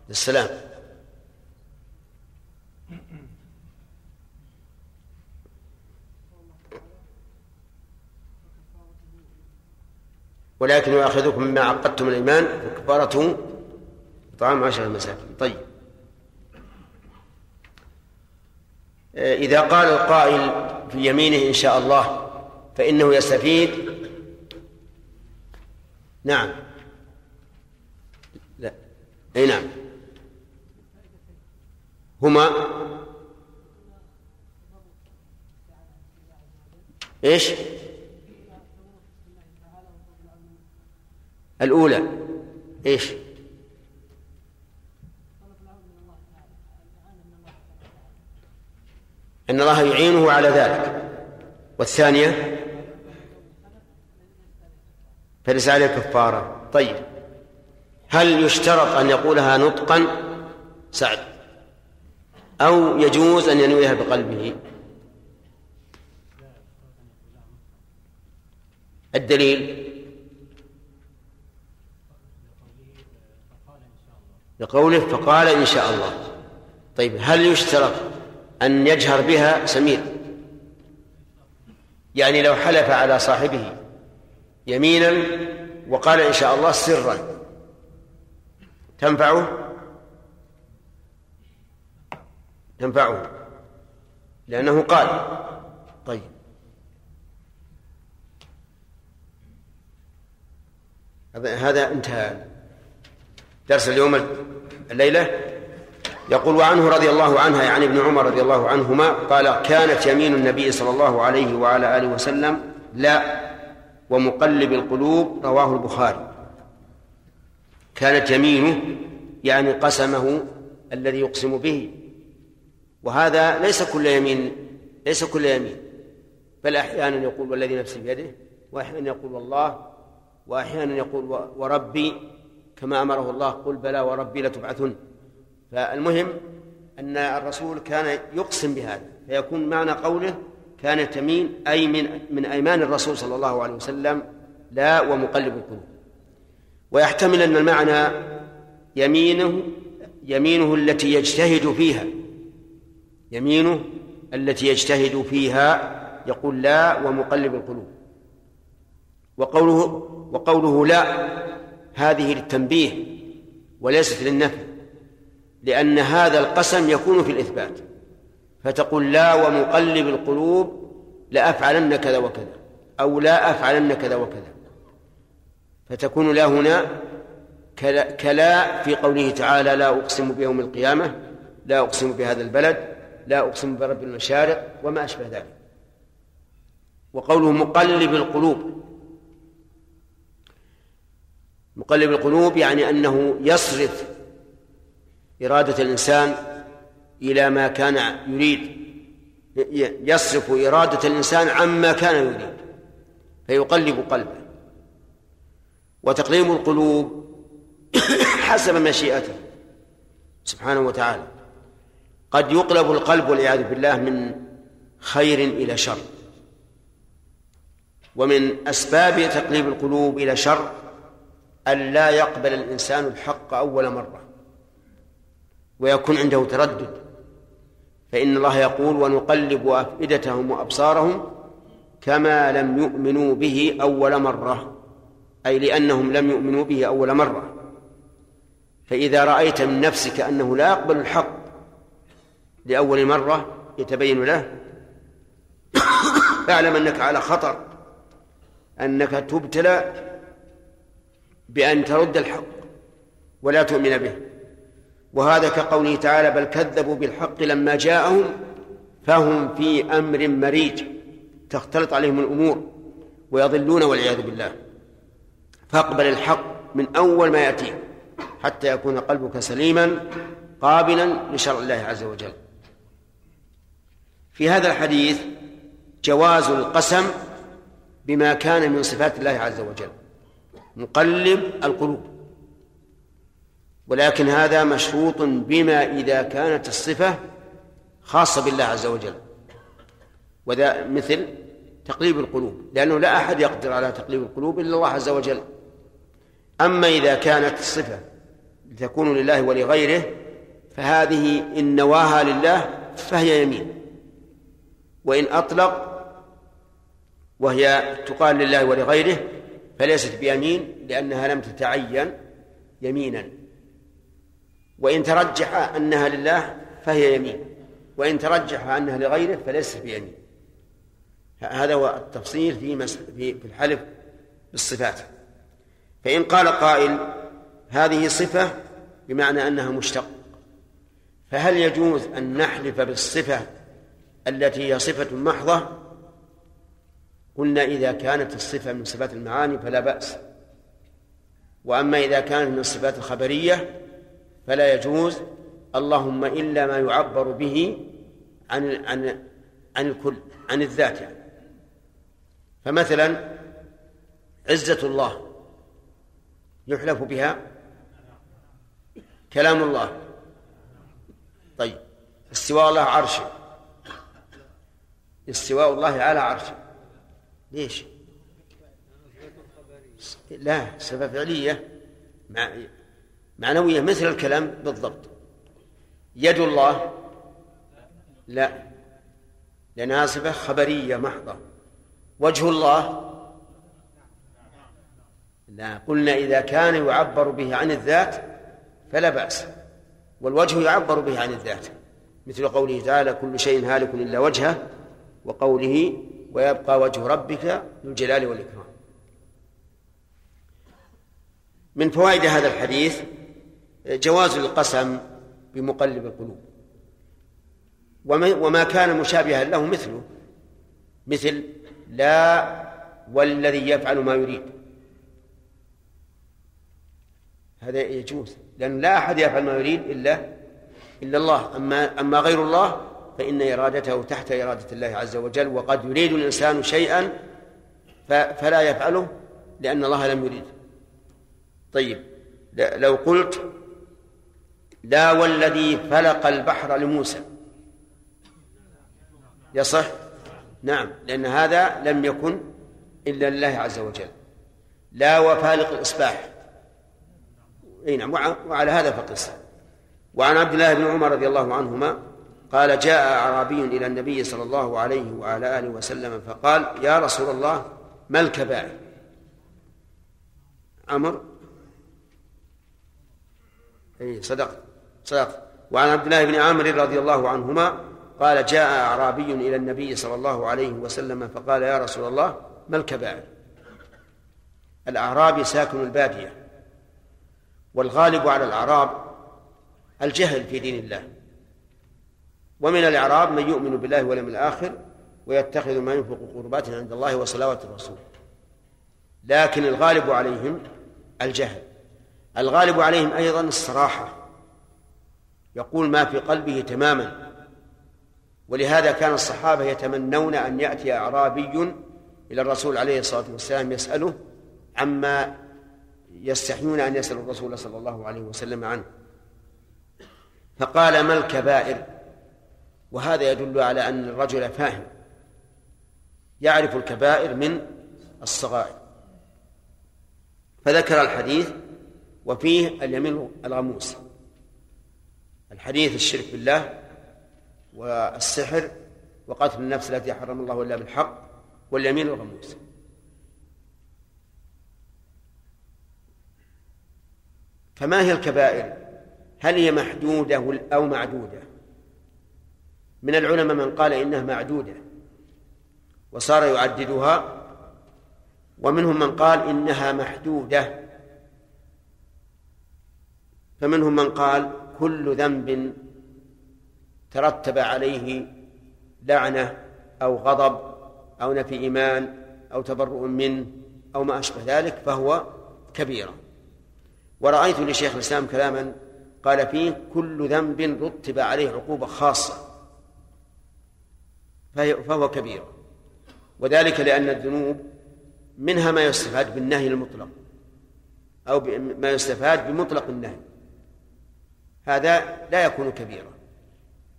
Speaker 1: للسلام؟ ولكن يؤاخذكم مما عقدتم الإيمان فكفارته طعام عشرة مساكين طيب. إذا قال القائل في يمينه إن شاء الله فإنه يستفيد. نعم. لا. أي نعم. هما. إيش؟ الأولى. إيش؟ أن الله يعينه على ذلك. والثانية؟ فليس عليه كفارة. طيب. هل يشترط أن يقولها نطقا؟ سعد. أو يجوز أن ينويها بقلبه؟ الدليل. لقوله فقال إن شاء الله. طيب. هل يشترط أن يجهر بها؟ سمير. يعني لو حلف على صاحبه. يمينا وقال إن شاء الله سرا. تنفعه؟ تنفعه. لأنه قال. طيب. هذا انتهى درس اليوم الليلة. يقول وعنه رضي الله عنها يعني ابن عمر رضي الله عنهما قال كانت يمين النبي صلى الله عليه وعلى آله وسلم لا ومقلب القلوب رواه البخاري. كانت يمينه يعني قسمه الذي يقسم به. وهذا ليس كل يمين ليس كل يمين. بل أحيانا يقول والذي نفسي بيده واحيانا يقول والله واحيانا يقول وربي كما أمره الله قل بلى وربي لتبعثن. فالمهم أن الرسول كان يقسم بهذا فيكون معنى قوله كانت يمين أي من من أيمان الرسول صلى الله عليه وسلم لا ومقلب القلوب. ويحتمل أن المعنى يمينه يمينه التي يجتهد فيها. يمينه التي يجتهد فيها يقول لا ومقلب القلوب. وقوله وقوله لا هذه للتنبيه وليست للنفي لأن هذا القسم يكون في الإثبات. فتقول لا ومقلب القلوب لأفعلن كذا وكذا أو لا أفعلن كذا وكذا. فتكون لا هنا كلا في قوله تعالى لا أقسم بيوم القيامة لا أقسم بهذا البلد لا أقسم برب المشارق وما أشبه ذلك. وقوله مقلب القلوب مقلب القلوب يعني أنه يصرف إرادة الإنسان إلى ما كان يريد يصرف إرادة الإنسان عما كان يريد فيقلب قلبه. وتقليب القلوب حسب مشيئته سبحانه وتعالى. قد يقلب القلب والعياذ بالله من خير إلى شر. ومن أسباب تقليب القلوب إلى شر أن لا يقبل الإنسان الحق أول مرة ويكون عنده تردد. فإن الله يقول ونقلب أفئدتهم وأبصارهم كما لم يؤمنوا به أول مرة أي لأنهم لم يؤمنوا به أول مرة. فإذا رأيت من نفسك أنه لا يقبل الحق لأول مرة يتبين له. فاعلم أنك على خطر أنك تبتلى بأن ترد الحق ولا تؤمن به. وهذا كقوله تعالى بل كذبوا بالحق لما جاءهم فهم في أمر مريج تختلط عليهم الأمور ويضلون والعياذ بالله. فاقبل الحق من أول ما يأتيك حتى يكون قلبك سليما قابلا لشرع الله عز وجل. في هذا الحديث جواز القسم بما كان من صفات الله عز وجل مقلب القلوب. ولكن هذا مشروط بما إذا كانت الصفة خاصة بالله عز وجل. وذا مثل تقليب القلوب لأنه لا أحد يقدر على تقليب القلوب إلا الله عز وجل. أما إذا كانت الصفة تكون لله ولغيره فهذه إن نواها لله فهي يمين. وإن أطلق وهي تقال لله ولغيره فليست بيمين لأنها لم تتعين يمينا. وإن ترجح أنها لله فهي يمين وإن ترجح أنها لغيره فليست بيمين. هذا هو التفصيل في في الحلف بالصفات. فإن قال قائل هذه صفة بمعنى أنها مشتق فهل يجوز أن نحلف بالصفة التي هي صفة محضة؟ قلنا إذا كانت الصفة من صفات المعاني فلا بأس. وأما إذا كانت من الصفات الخبرية فلا يجوز. اللهم إلا ما يعبر به عن عن عن الكل عن الذات يعني. فمثلا عزة الله يحلف بها كلام الله. طيب استواء الله عرشه. استواء الله على عرشه. ليش؟ لا صفة فعلية. معنوية مثل الكلام بالضبط. يد الله؟ لا. لأنها صفة خبرية محضة. وجه الله؟ لا. قلنا إذا كان يعبر به عن الذات فلا بأس. والوجه يعبر به عن الذات. مثل قوله تعالى كل شيء هالك إلا وجهه وقوله ويبقى وجه ربك ذو الجلال والإكرام. من فوائد هذا الحديث جواز القسم بمقلب القلوب. وما كان مشابها له مثله مثل لا والذي يفعل ما يريد. هذا يجوز لأن لا أحد يفعل ما يريد إلا إلا الله. أما أما غير الله فإن إرادته تحت إرادة الله عز وجل وقد يريد الإنسان شيئا فلا يفعله لأن الله لم يريد. طيب لو قلت لا والذي فلق البحر لموسى. يصح نعم لأن هذا لم يكن إلا لله عز وجل. لا وفالق الإصباح. أي نعم وعلى هذا فقس. وعن عبد الله بن عمر رضي الله عنهما قال جاء أعرابي إلى النبي صلى الله عليه وعلى آله وسلم فقال يا رسول الله ما الكبائر؟ عمر؟ أي صدقت صدقت وعن عبد الله بن عامر رضي الله عنهما قال جاء أعرابي إلى النبي صلى الله عليه وسلم فقال يا رسول الله ما الكبائر؟ الأعرابي ساكن البادية والغالب على الأعراب الجهل في دين الله. ومن الأعراب من يؤمن بالله واليوم الآخر ويتخذ ما ينفق قربات عند الله وصلوات الرسول. لكن الغالب عليهم الجهل. الغالب عليهم أيضا الصراحة. يقول ما في قلبه تماما. ولهذا كان الصحابة يتمنون أن يأتي أعرابي إلى الرسول عليه الصلاة والسلام يسأله عما يستحيون أن يسألوا الرسول صلى الله عليه وسلم عنه. فقال ما الكبائر؟ وهذا يدل على أن الرجل فاهم. يعرف الكبائر من الصغائر. فذكر الحديث وفيه اليمين الغموس. الحديث الشرك بالله والسحر وقتل النفس التي حرم الله إلا بالحق واليمين الغموس فما هي الكبائر؟ هل هي محدودة أو معدودة؟ من العلماء من قال إنها معدودة وصار يعددها ومنهم من قال إنها محدودة. فمنهم من قال كل ذنب ترتب عليه لعنة أو غضب أو نفي إيمان أو تبرؤ منه أو ما أشبه ذلك فهو كبيرة ورأيت لشيخ الإسلام كلاما قال فيه كل ذنب رتب عليه عقوبة خاصة فهو كبير. وذلك لأن الذنوب منها ما يستفاد بالنهي المطلق أو ما يستفاد بمطلق النهي. هذا لا يكون كبيرا.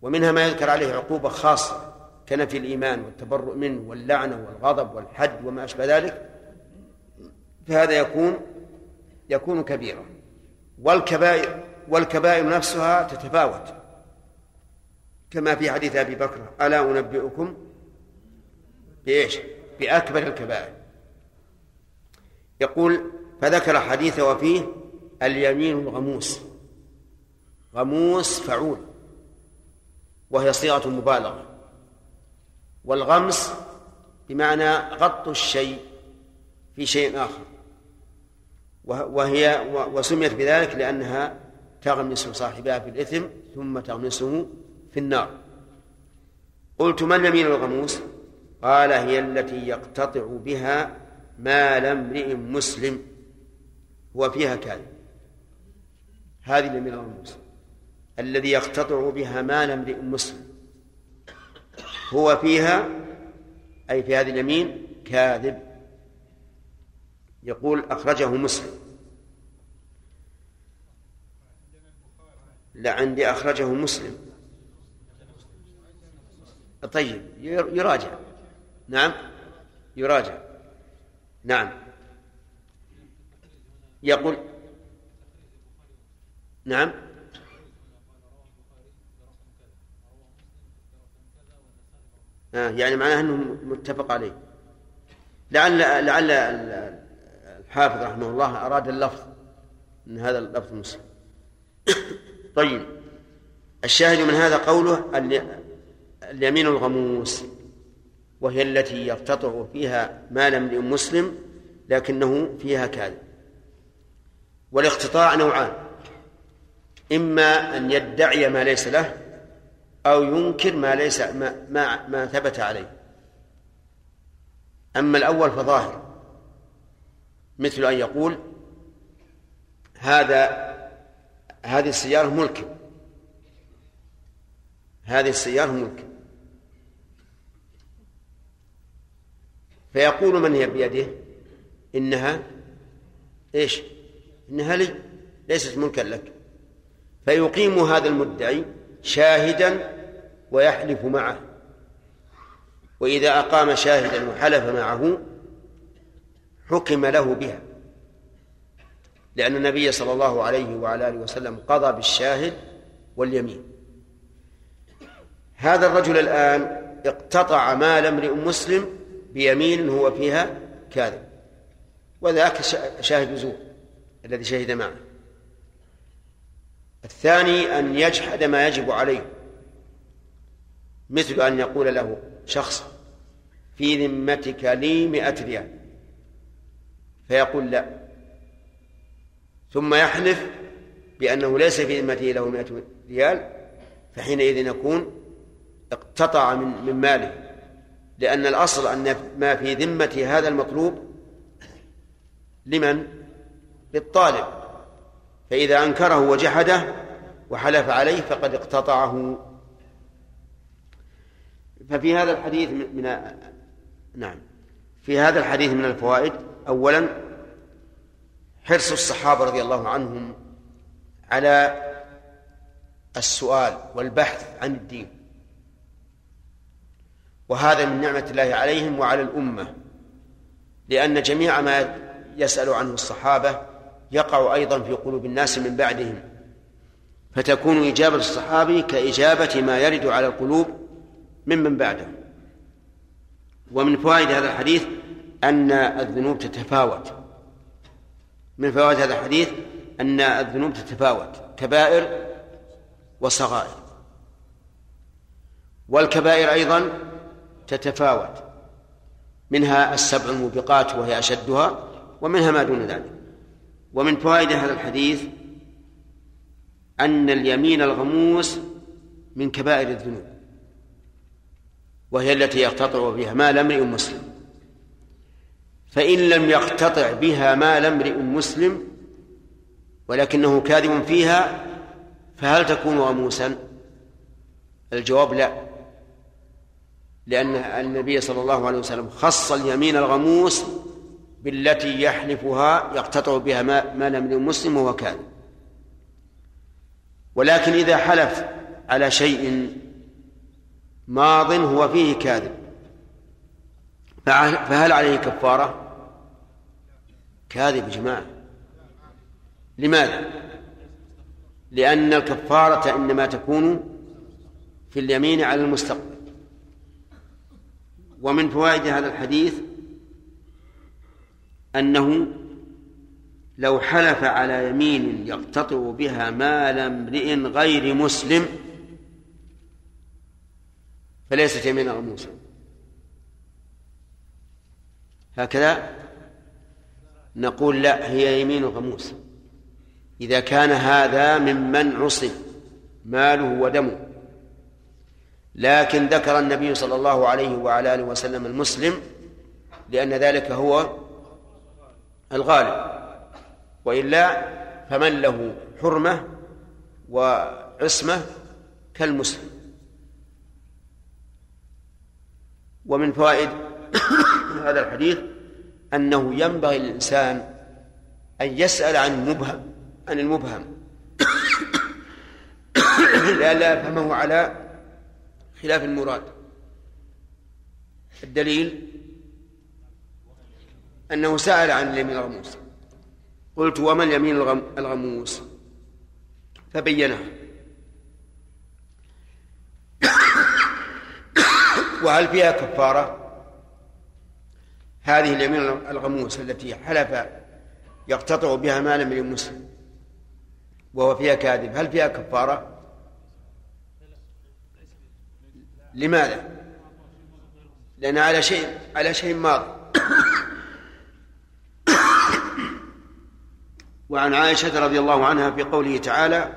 Speaker 1: ومنها ما يذكر عليه عقوبة خاصة كنفي الإيمان والتبرؤ منه واللعنة والغضب والحد وما أشبه ذلك فهذا يكون يكون كبيرا. والكبائر والكبائر نفسها تتفاوت. كما في حديث أبي بكر ألا أنبئكم بإيش؟ بأكبر الكبائر. يقول فذكر حديث وفيه اليمين الغموس. غموس فعول وهي صيغة مبالغة. والغمس بمعنى غط الشيء في شيء آخر. وهي وسميت بذلك لأنها تغمس صاحبها في الإثم ثم تغمسه في النار. قلت ما اليمين الغموس؟ قال هي التي يقتطع بها مال امرئ مسلم هو فيها كاذب. هذه اليمين الغموس. الذي يقتطع بها مال امرئ مسلم. هو فيها أي في هذه اليمين كاذب. يقول أخرجه مسلم. لا عندي أخرجه مسلم. طيب يراجع. نعم يراجع. نعم. يقول نعم. آه يعني معناه إنه متفق عليه. لعل لعل الحافظ رحمه الله أراد اللفظ من هذا اللفظ مسلم طيب الشاهد من هذا قوله اليمين الغموس وهي التي يقتطع فيها مال امرئ مسلم لكنه فيها كاذب. والاقتطاع نوعان إما أن يدعي ما ليس له أو ينكر ما ليس ما, ما, ما ثبت عليه. أما الأول فظاهر مثل أن يقول هذا هذه السيارة ملك. هذه السيارة ملك. فيقول من هي بيده؟ إنها إيش؟ إنها لي ليست ملكا لك. فيقيم هذا المدعي شاهدا ويحلف معه. وإذا أقام شاهدا وحلف معه حكم له بها. لأن النبي صلى الله عليه وعلى آله وسلم قضى بالشاهد واليمين. هذا الرجل الآن اقتطع مال امرئ مسلم بيمين هو فيها كاذب. وذاك شاهد زور الذي شهد معه. الثاني أن يجحد ما يجب عليه مثل أن يقول له شخص في ذمتك لي مئة ريال فيقول لا ثم يحلف بأنه ليس في ذمته له مئة ريال فحينئذ يكون اقتطع من من ماله لأن الأصل أن ما في ذمة هذا المطلوب لمن؟ للطالب فإذا أنكره وجحده وحلف عليه فقد اقتطعه. ففي هذا الحديث من نعم. في هذا الحديث من الفوائد أولا حرص الصحابة رضي الله عنهم على السؤال والبحث عن الدين. وهذا من نعمة الله عليهم وعلى الأمة لأن جميع ما يسأل عنه الصحابة يقع أيضا في قلوب الناس من بعدهم. فتكون إجابة الصحابي كإجابة ما يرد على القلوب ممن بعده ومن فوائد هذا الحديث أن الذنوب تتفاوت. من فوائد هذا الحديث أن الذنوب تتفاوت. كبائر وصغائر. والكبائر أيضا تتفاوت. منها السبع الموبقات وهي أشدها ومنها ما دون ذلك. ومن فوائد هذا الحديث أن اليمين الغموس من كبائر الذنوب وهي التي يقتطع بها مال امرئ مسلم. فإن لم يقتطع بها مال امرئ مسلم ولكنه كاذب فيها فهل تكون غموسا؟ الجواب لا لأن النبي صلى الله عليه وسلم خص اليمين الغموس بالتي يحلفها يقتطع بها مال امرئ مسلم وهو كاذب ولكن إذا حلف على شيء ماض هو فيه كاذب فهل عليه كفارة؟ كاذب يا جماعة لماذا؟ لأن الكفارة إنما تكون في اليمين على المستقبل ومن فوائد هذا الحديث أنه لو حلف على يمين يقتطع بها مال امرئ غير مسلم فليست يمينا غموسا هكذا نقول لا هي يمين غموس إذا كان هذا ممن عصم ماله ودمه. لكن ذكر النبي صلى الله عليه وعلى آله وسلم المسلم لأن ذلك هو الغالب وإلا فمن له حرمة وعصمة كالمسلم. ومن فوائد هذا الحديث أنه ينبغي للإنسان أن يسأل عن المبهم عن المبهم. لئلا يفهمه على خلاف المراد. الدليل أنه سأل عن اليمين الغموس. قلت وما اليمين الغموس؟ فبينه. وهل فيها كفارة؟ هذه اليمين الغموس التي حلف يقتطع بها مالا من المسلم وهو فيها كاذب. هل فيها كفارة؟ لماذا؟ لأن على شيء على شيء ماضي. وعن عائشة رضي الله عنها في قوله تعالى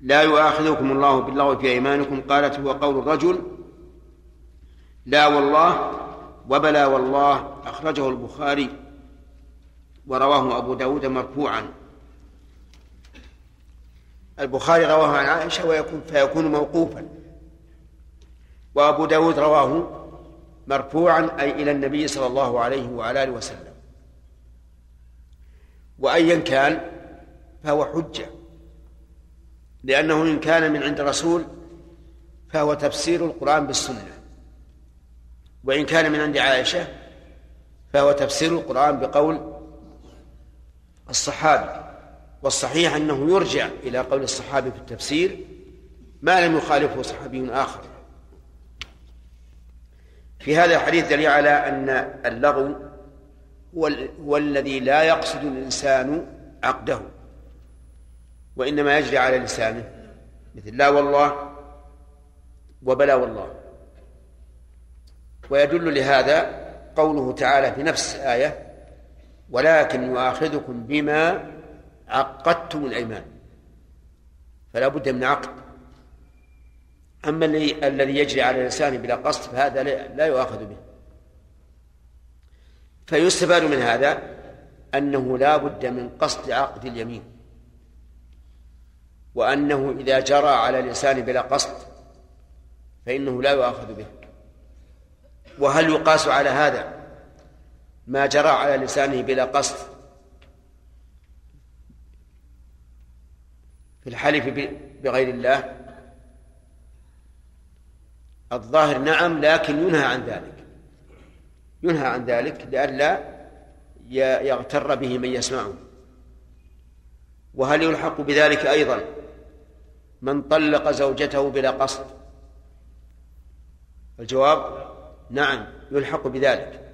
Speaker 1: لا يؤاخذكم الله باللغو في أيمانكم. قالت هو قول الرجل لا والله وبلا والله أخرجه البخاري ورواه أبو داود مرفوعا. البخاري رواه عن عائشة ويكون فيكون موقوفا. وأبو داود رواه مرفوعا أي إلى النبي صلى الله عليه وعلى آله وسلم. وأيا كان فهو حجة. لأنه إن كان من عند رسول فهو تفسير القرآن بالسنة. وإن كان من عند عائشة فهو تفسير القرآن بقول الصحابي. والصحيح أنه يرجع إلى قول الصحابي في التفسير ما لم يخالفه صحابي آخر. في هذا الحديث دليل على أن اللغو هو, هو الذي لا يقصد الإنسان عقده وإنما يجري على لسانه مثل لا والله وبلا والله. ويدل لهذا قوله تعالى في نفس الآية ولكن يؤاخذكم بما عقدتم الأيمان فلا بد من عقد. أما الذي يجري على الإنسان بلا قصد فهذا لا يؤاخذ به. فيستفاد من هذا أنه لا بد من قصد عقد اليمين وأنه إذا جرى على الإنسان بلا قصد فإنه لا يؤاخذ به. وهل يقاس على هذا ما جرى على لسانه بلا قصد في الحلف بغير الله؟ الظاهر نعم لكن ينهى عن ذلك. ينهى عن ذلك لئلا يغتر به من يسمعه. وهل يلحق بذلك أيضا من طلق زوجته بلا قصد؟ الجواب نعم يلحق بذلك.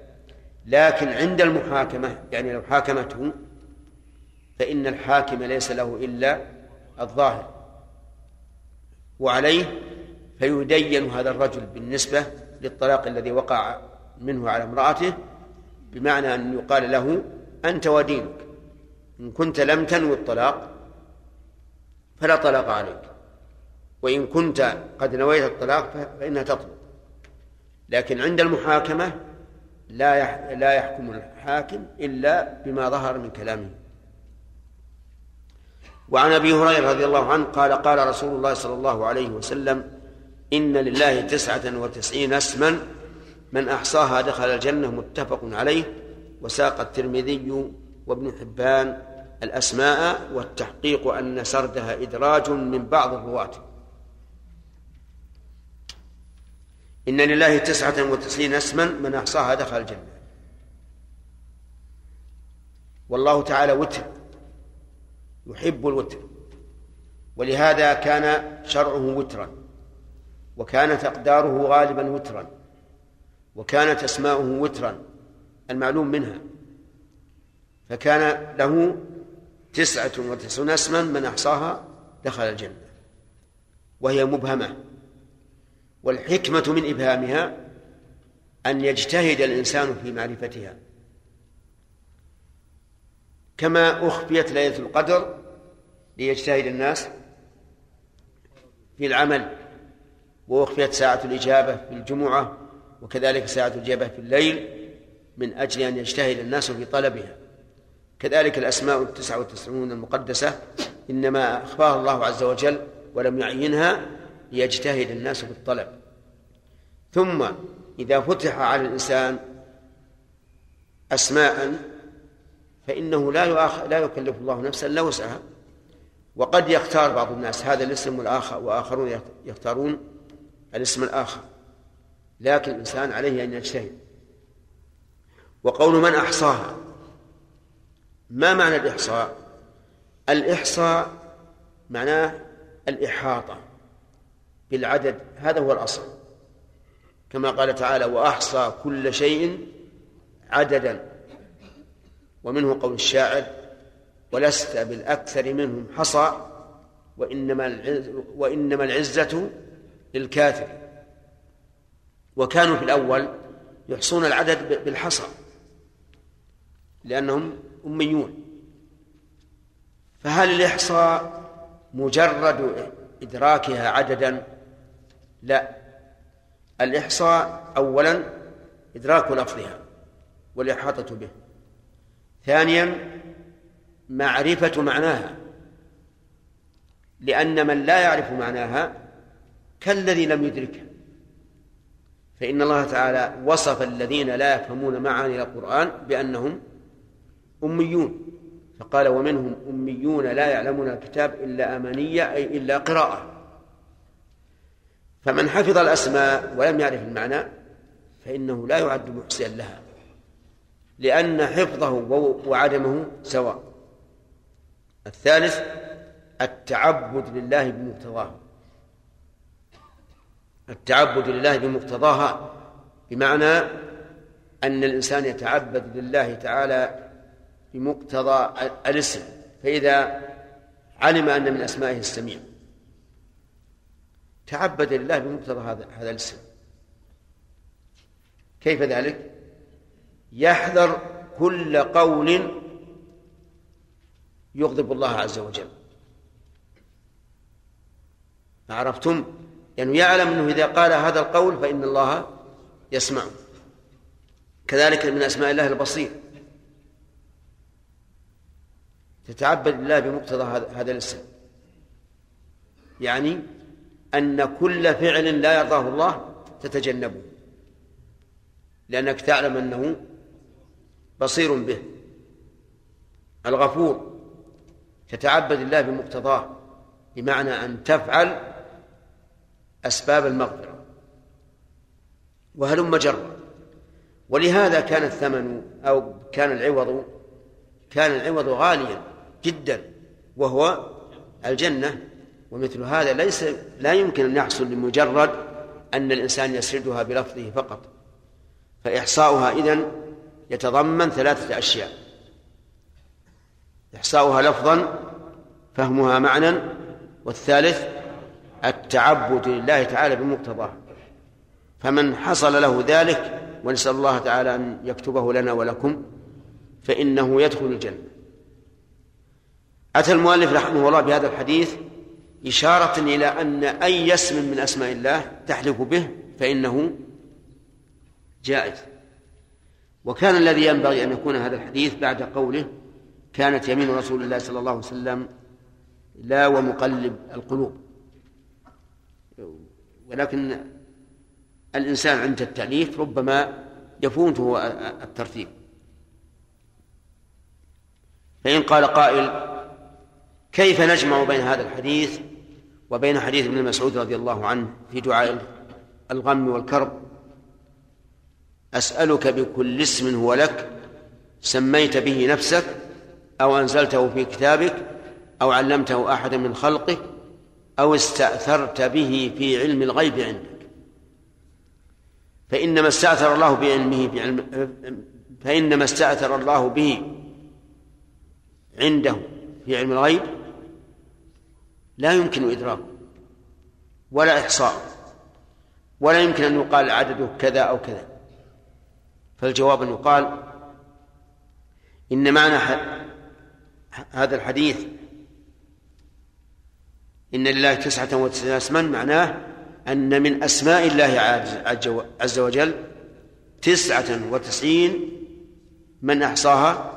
Speaker 1: لكن عند المحاكمة يعني لو حاكمته فإن الحاكم ليس له إلا الظاهر. وعليه فيدين هذا الرجل بالنسبة للطلاق الذي وقع منه على امرأته بمعنى أن يقال له أنت ودينك إن كنت لم تنوي الطلاق فلا طلاق عليك وإن كنت قد نويت الطلاق فإنها تطلق. لكن عند المحاكمة لا لا يحكم الحاكم إلا بما ظهر من كلامه. وعن أبي هريرة رضي الله عنه قال قال رسول الله صلى الله عليه وسلم إن لله تسعة وتسعين اسما من أحصاها دخل الجنة متفق عليه وساق الترمذي وابن حبان الأسماء والتحقيق أن سردها إدراج من بعض الرواة. إن لله تسعة وتسعين اسما من أحصاها دخل الجنة. والله تعالى وتر يحب الوتر ولهذا كان شرعه وترا وكانت أقداره غالبا وترا. وكانت أسماؤه وترا المعلوم منها. فكان له تسعة وتسعون اسما من أحصاها دخل الجنة وهي مبهمة. والحكمة من إبهامها أن يجتهد الإنسان في معرفتها. كما أخفيت ليلة القدر ليجتهد الناس في العمل وأخفيت ساعة الإجابة في الجمعة وكذلك ساعة الإجابة في الليل من أجل أن يجتهد الناس في طلبها. كذلك الأسماء التسعة والتسعون المقدسة إنما أخفاها الله عز وجل ولم يعينها ليجتهد الناس في الطلب. ثم إذا فتح على الإنسان أسماء فإنه لا. لا يكلف الله نفسا إلا وسعها. وقد يختار بعض الناس هذا الاسم والآخر وآخرون يختارون الاسم الآخر. لكن الإنسان عليه أن يجتهد. وقول من أحصاها. ما معنى الإحصاء؟ الإحصاء معناه الإحاطة بالعدد هذا هو الأصل. كما قال تعالى وأحصى كل شيء عددا. ومنه قول الشاعر ولست بالأكثر منهم حصى وإنما وإنما العزة للكافر. وكانوا في الأول يحصون العدد بالحصى لأنهم أميون. فهل الإحصاء مجرد إدراكها عددا؟ لا. الإحصاء أولا إدراك لفظها والإحاطة به. ثانيا معرفة معناها لأن من لا يعرف معناها كالذي لم يدركها فإن الله تعالى وصف الذين لا يفهمون معاني القرآن بأنهم أميون. فقال ومنهم أميون لا يعلمون الكتاب إلا أمانية أي إلا قراءة. فمن حفظ الأسماء ولم يعرف المعنى فإنه لا يعد محسنا لها لأن حفظه وعدمه سواء. الثالث التعبد لله بمقتضاه. التعبد لله بمقتضاها بمعنى أن الإنسان يتعبد لله تعالى بمقتضى الاسم فإذا علم أن من أسمائه السميع تعبد لله بمقتضى هذا هذا الاسم كيف ذلك؟ يحذر كل قول يغضب الله عز وجل عرفتم؟ يعني يعلم أنه إذا قال هذا القول فإن الله يسمعه كذلك من أسماء الله البصير. تتعبد لله بمقتضى هذا الاسم. يعني أن كل فعل لا يرضاه الله تتجنبه. لأنك تعلم أنه بصير به. الغفور. تتعبد الله بمقتضاه. بمعنى أن تفعل أسباب المغفرة وهلم جرا ولهذا كان الثمن أو كان العوض كان العوض غاليا جدا وهو الجنة. ومثل هذا ليس لا يمكن أن يحصل لمجرد أن الإنسان يسردها بلفظه فقط فإحصاؤها إذن يتضمن ثلاثة أشياء. إحصاؤها لفظا فهمها معنى والثالث التعبد لله تعالى بمقتضاه. فمن حصل له ذلك ونسأل الله تعالى أن يكتبه لنا ولكم فإنه يدخل الجنة. أتى المؤلف رحمه الله بهذا الحديث إشارة إلى أن أي اسم من أسماء الله تحلف به فإنه جائز. وكان الذي ينبغي أن يكون هذا الحديث بعد قوله كانت يمين رسول الله صلى الله عليه وسلم لا ومقلب القلوب. ولكن الإنسان عند التأليف ربما يفوته الترتيب. فإن قال قائل كيف نجمع بين هذا الحديث وبين حديث ابن مسعود رضي الله عنه في دعاء الغم والكرب؟ أسألك بكل اسم هو لك سميت به نفسك أو أنزلته في كتابك أو علمته أحدا من خلقك أو استأثرت به في علم الغيب عندك. فإنما استأثر الله بعلمه في علم فإنما استأثر الله به عنده في علم الغيب. لا يمكن إدراكه ولا إحصاء ولا يمكن أن يقال عدده كذا أو كذا. فالجواب أن يقال إن معنى هذا الحديث إن لله تسعة وتسعين اسما معناه أن من أسماء الله عز وجل تسعة وتسعين من أحصاها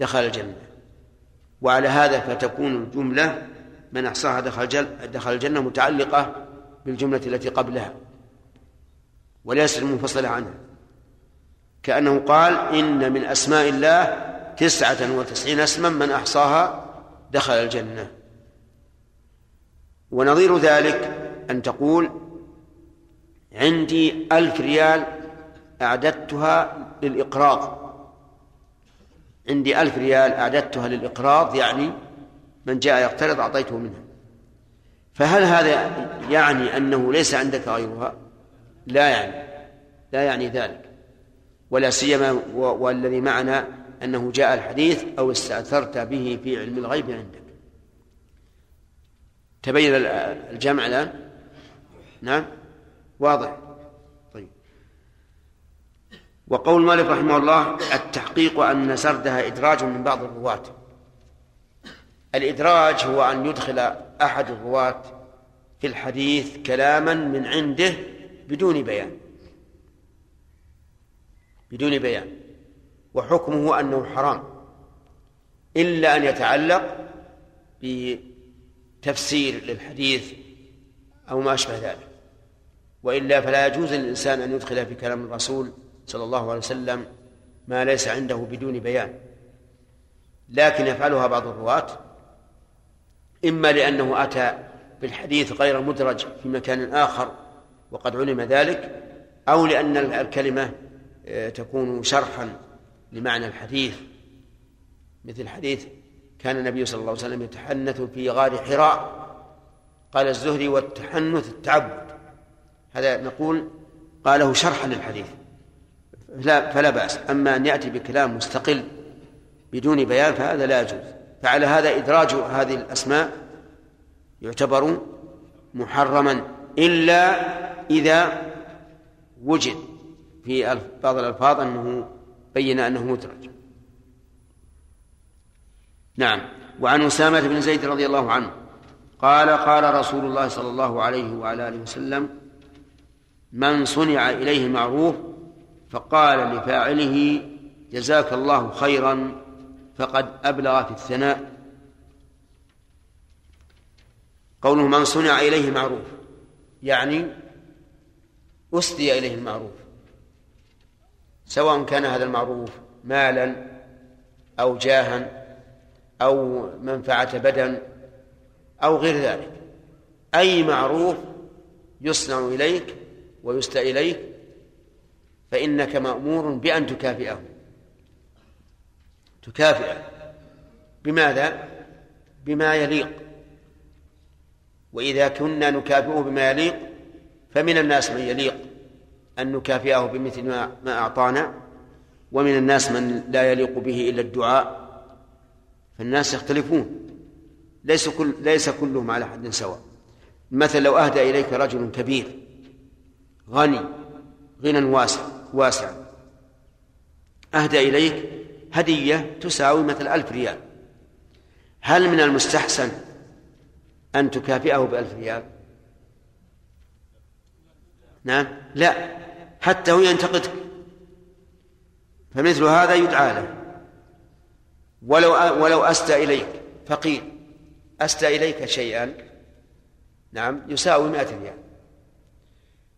Speaker 1: دخل الجنة. وعلى هذا فتكون الجملة من أحصاها دخل, دخل الجنة متعلقة بالجملة التي قبلها وليست منفصلة عنها. كأنه قال إن من أسماء الله تسعة وتسعين اسما من أحصاها دخل الجنة. ونظير ذلك أن تقول عندي ألف ريال أعددتها للإقراض. عندي ألف ريال أعددتها للإقراض يعني من جاء يقترض أعطيته منها. فهل هذا يعني أنه ليس عندك غيرها؟ لا يعني لا يعني ذلك. ولا سيما والذي معنا أنه جاء الحديث أو استأثرت به في علم الغيب عندك. تبين الجمع الآن نعم. واضح. طيب. وقول مالك رحمه الله التحقيق أن سردها إدراج من بعض الرواة. الإدراج هو أن يدخل أحد الرواة في الحديث كلاما من عنده بدون بيان. بدون بيان. وحكمه أنه حرام. إلا أن يتعلق بتفسير للحديث أو ما أشبه ذلك. وإلا فلا يجوز للإنسان أن يدخل في كلام الرسول صلى الله عليه وسلم ما ليس عنده بدون بيان. لكن يفعلها بعض الرواة إما لأنه أتى بالحديث غير مدرج في مكان آخر وقد علم ذلك أو لأن الكلمة آه، تكون شرحا لمعنى الحديث مثل حديث كان النبي صلى الله عليه وسلم يتحنث في غار حراء. قال الزهري والتحنث التعبد. هذا نقول قاله شرحا للحديث. لا فلا بأس. أما أن يأتي بكلام مستقل بدون بيان فهذا لا يجوز. فعلى هذا إدراج هذه الأسماء يعتبر محرما إلا إذا وجد في بعض الألفاظ أنه بين أنه مدرج. نعم. وعن أسامة بن زيد رضي الله عنه قال قال رسول الله صلى الله عليه وعلى آله وسلم من صنع إليه معروف فقال لفاعله جزاك الله خيرا فقد أبلغ في الثناء قوله من صنع إليه معروف يعني أسدي إليه المعروف سواء كان هذا المعروف مالا أو جاها أو منفعة بدن أو غير ذلك. أي معروف يصنع إليك ويسدى إليك فإنك مأمور بأن تكافئه. تكافئه. بماذا؟ بما يليق. وإذا كنا نكافئه بما يليق فمن الناس من يليق أن نكافئه بمثل ما أعطانا ومن الناس من لا يليق به إلا الدعاء. فالناس يختلفون. ليس كل ليس كلهم على حد سواء. مثلا لو أهدى إليك رجل كبير غني غنى واسع واسع أهدى إليك هدية تساوي مثل ألف ريال. هل من المستحسن أن تكافئه بألف ريال؟ نعم. لا. حتى هو ينتقدك. فمثل هذا يدعى له. ولو ولو أسدى إليك فقير أسدى إليك شيئا نعم يساوي مائة ريال.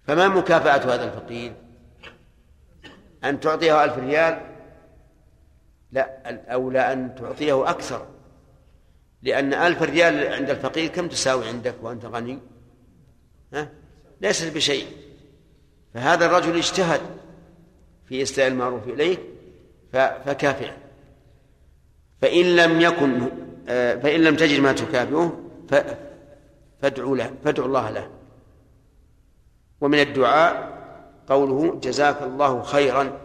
Speaker 1: فما مكافأة هذا الفقير؟ أن تعطيه ألف ريال؟ لا الأولى أن تعطيه أكثر. لأن ألف ريال عند الفقير كم تساوي عندك وأنت غني؟ ها؟ ليست بشيء. فهذا الرجل اجتهد في إسداء المعروف إليه فكافئ. فإن لم يكن فإن لم تجد ما تكافئه فادعوا له فادعوا الله له. ومن الدعاء قوله جزاك الله خيرا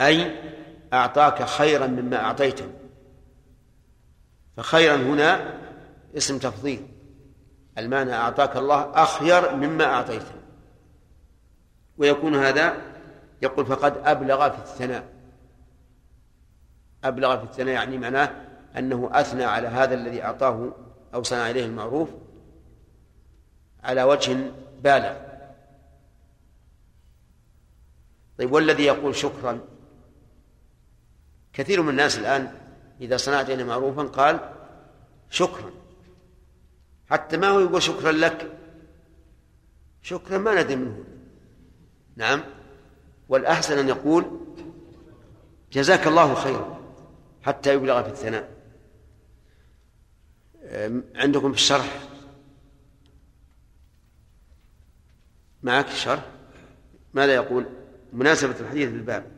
Speaker 1: أي أعطاك خيرا مما أعطيته. فخيرا هنا اسم تفضيل. المعنى أعطاك الله أخير مما أعطيته. ويكون هذا يقول فقد أبلغ في الثناء. أبلغ في الثناء يعني معناه أنه أثنى على هذا الذي أعطاه أو صنع إليه المعروف على وجه بالغ. طيب والذي يقول شكرا؟ كثير من الناس الآن إذا صنعت إليه معروفا قال شكرا. حتى ما هو يقول شكرا لك؟ شكرا ما ندري منه. نعم. والأحسن أن يقول جزاك الله خيرا. حتى يبلغ في الثناء. عندكم في الشرح معك الشرح ماذا يقول؟ مناسبة الحديث للباب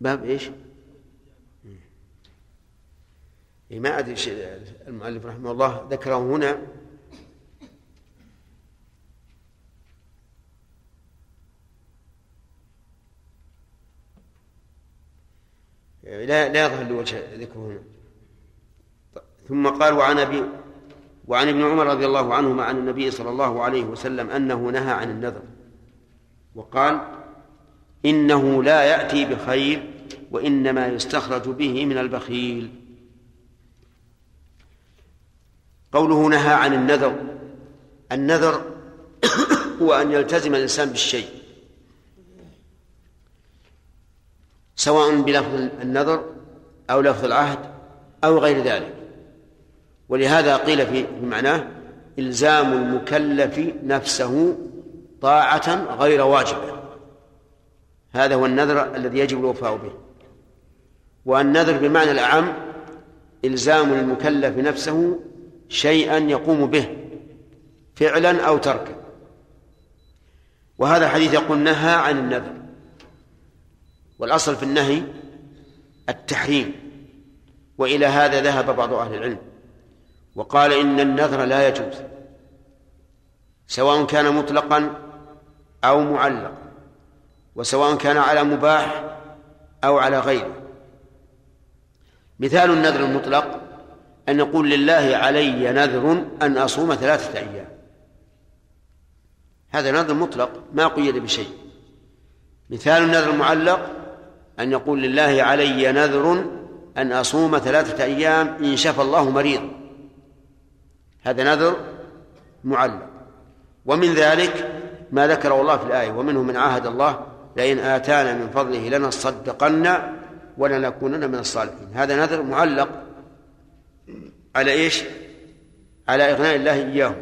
Speaker 1: باب إيش؟ إيه، ما أدري المؤلف رحمه الله ذكره هنا. لا لا يظهر لوجه ذكره هنا. ثم قال وعن أبي وعن ابن عمر رضي الله عنهما عن النبي صلى الله عليه وسلم أنه نهى عن النذر. وقال إنه لا يأتي بخير وإنما يستخرج به من البخيل. قوله نهى عن النذر. النذر هو أن يلتزم الإنسان بالشيء. سواء بلفظ النذر أو لفظ العهد أو غير ذلك. ولهذا قيل في معناه إلزام المكلف نفسه طاعة غير واجبة. هذا هو النذر الذي يجب الوفاء به. والنذر بمعنى الأعم إلزام المكلف نفسه شيئا يقوم به فعلا أو تركا. وهذا الحديث يقول نهى عن النذر. والأصل في النهي التحريم وإلى هذا ذهب بعض أهل العلم. وقال إن النذر لا يجوز سواء كان مطلقا أو معلقا. وسواء كان على مباح أو على غيره مثال النذر المطلق أن يقول لله علي نذر أن أصوم ثلاثة أيام. هذا نذر مطلق ما قيد بشيء. مثال النذر المعلق أن يقول لله علي نذر أن أصوم ثلاثة أيام إن شفى الله مريض. هذا نذر معلق. ومن ذلك ما ذكره الله في الآية ومنه من عاهد الله لئن آتانا من فضله لنصدقن ولنكونن من الصالحين. هذا نذر معلق على إيش؟ على إغناء الله إياه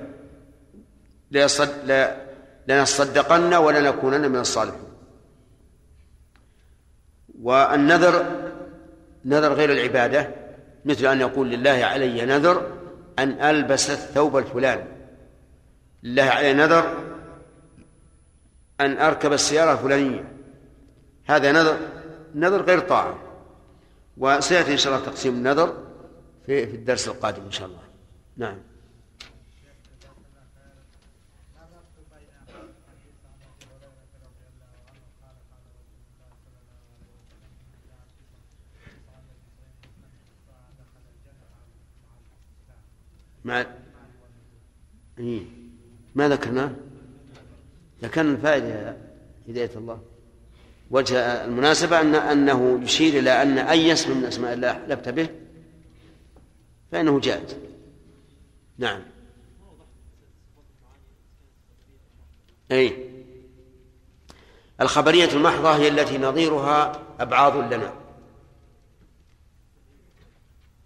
Speaker 1: لنصدقن ولنكونن من الصالحين. والنذر نذر غير العبادة مثل أن يقول لله علي نذر أن ألبس الثوب الفلاني. لله علي نذر أن أركب السيارة الفلانية. هذا نذر نذر غير طاعة. وسيأتي إن شاء الله تقسيم النذر في في الدرس القادم إن شاء الله. نعم. مع إيه. ما ذكرناه؟ ذكرنا الفائدة هداية الله. وجه المناسبة أن أنه يشير إلى أن أي اسم من أسماء الله حلفت به فإنه جائز. نعم. أي. الخبرية المحضة هي التي نظيرها أبعاض لنا.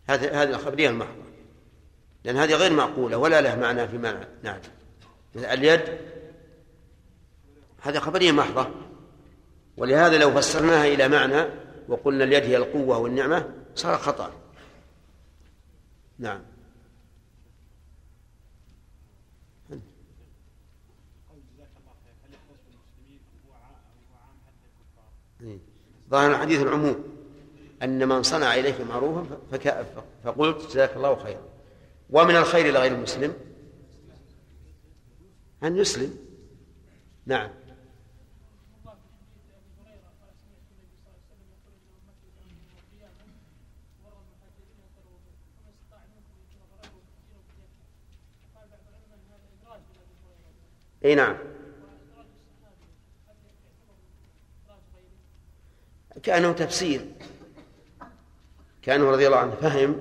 Speaker 1: هذه هذه الخبرية المحضة. لأن هذه غير معقولة ولا له معنى في معنى نعم اليد هذه خبرية محضة. ولهذا لو فسرناها إلى معنى وقلنا اليد هي القوة والنعمة صار خطأ. نعم. ظاهر الحديث العموم أن من صنع إليك معروفا فقلت جزاك الله خيرا. ومن الخير لغير المسلم أن يسلم. نعم. إي نعم. كأنه تفسير. كأنه رضي الله عنه فهم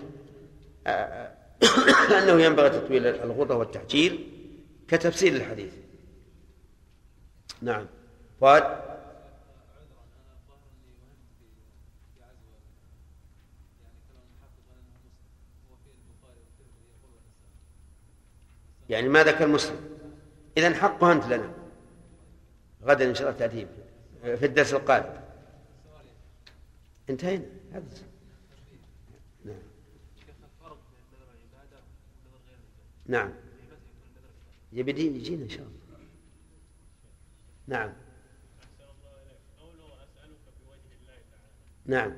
Speaker 1: أنه ينبغي تطويل الغرة والتحجير كتفسير الحديث نعم. فؤاد يعني ما ذكر مسلم؟ إذا حقها أنت لنا. غدا إن شاء الله تأتي في الدرس القادم. انتهينا. هذا نعم. نعم. يبدي يجينا إن شاء الله. نعم. نعم.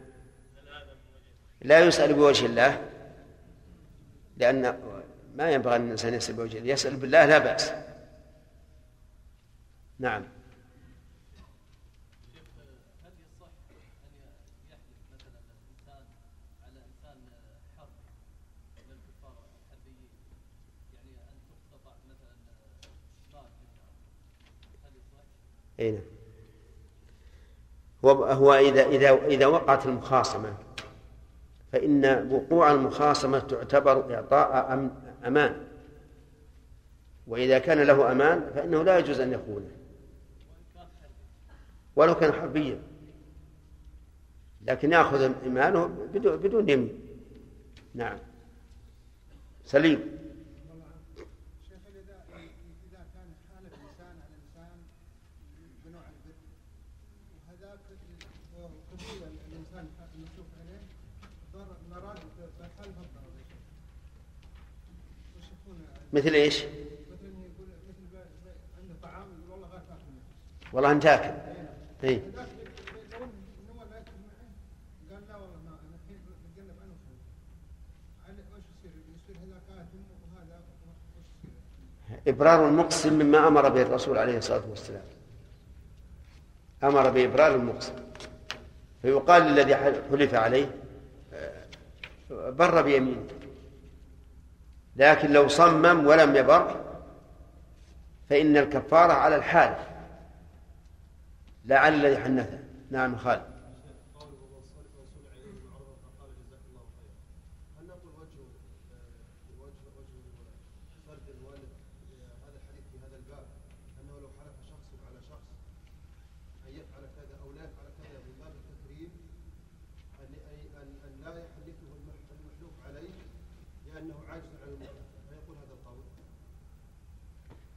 Speaker 1: لا يسأل بوجه الله. لأن ما ينبغي أن الإنسان يسأل بوجه الله. يسأل بالله لا بأس. نعم. أي نعم. هو هو اذا اذا إذا وقعت المخاصمة فإن وقوع المخاصمة تعتبر إعطاء أمان. وإذا كان له أمان فإنه لا يجوز أن يخونه. ولو كان حربيا. لكن ياخذ إيمانه بدون بدون يمين نعم. سليم. مثل إيش؟ والله انت اكل اي إبرار المقسم مما أمر به الرسول عليه الصلاة والسلام. أمر بإبرار المقسم. فيقال للذي حلف عليه بر بيمينه لكن لو صمم ولم يبر فإن الكفارة على الحالف. الذي حنثه نعم خالد.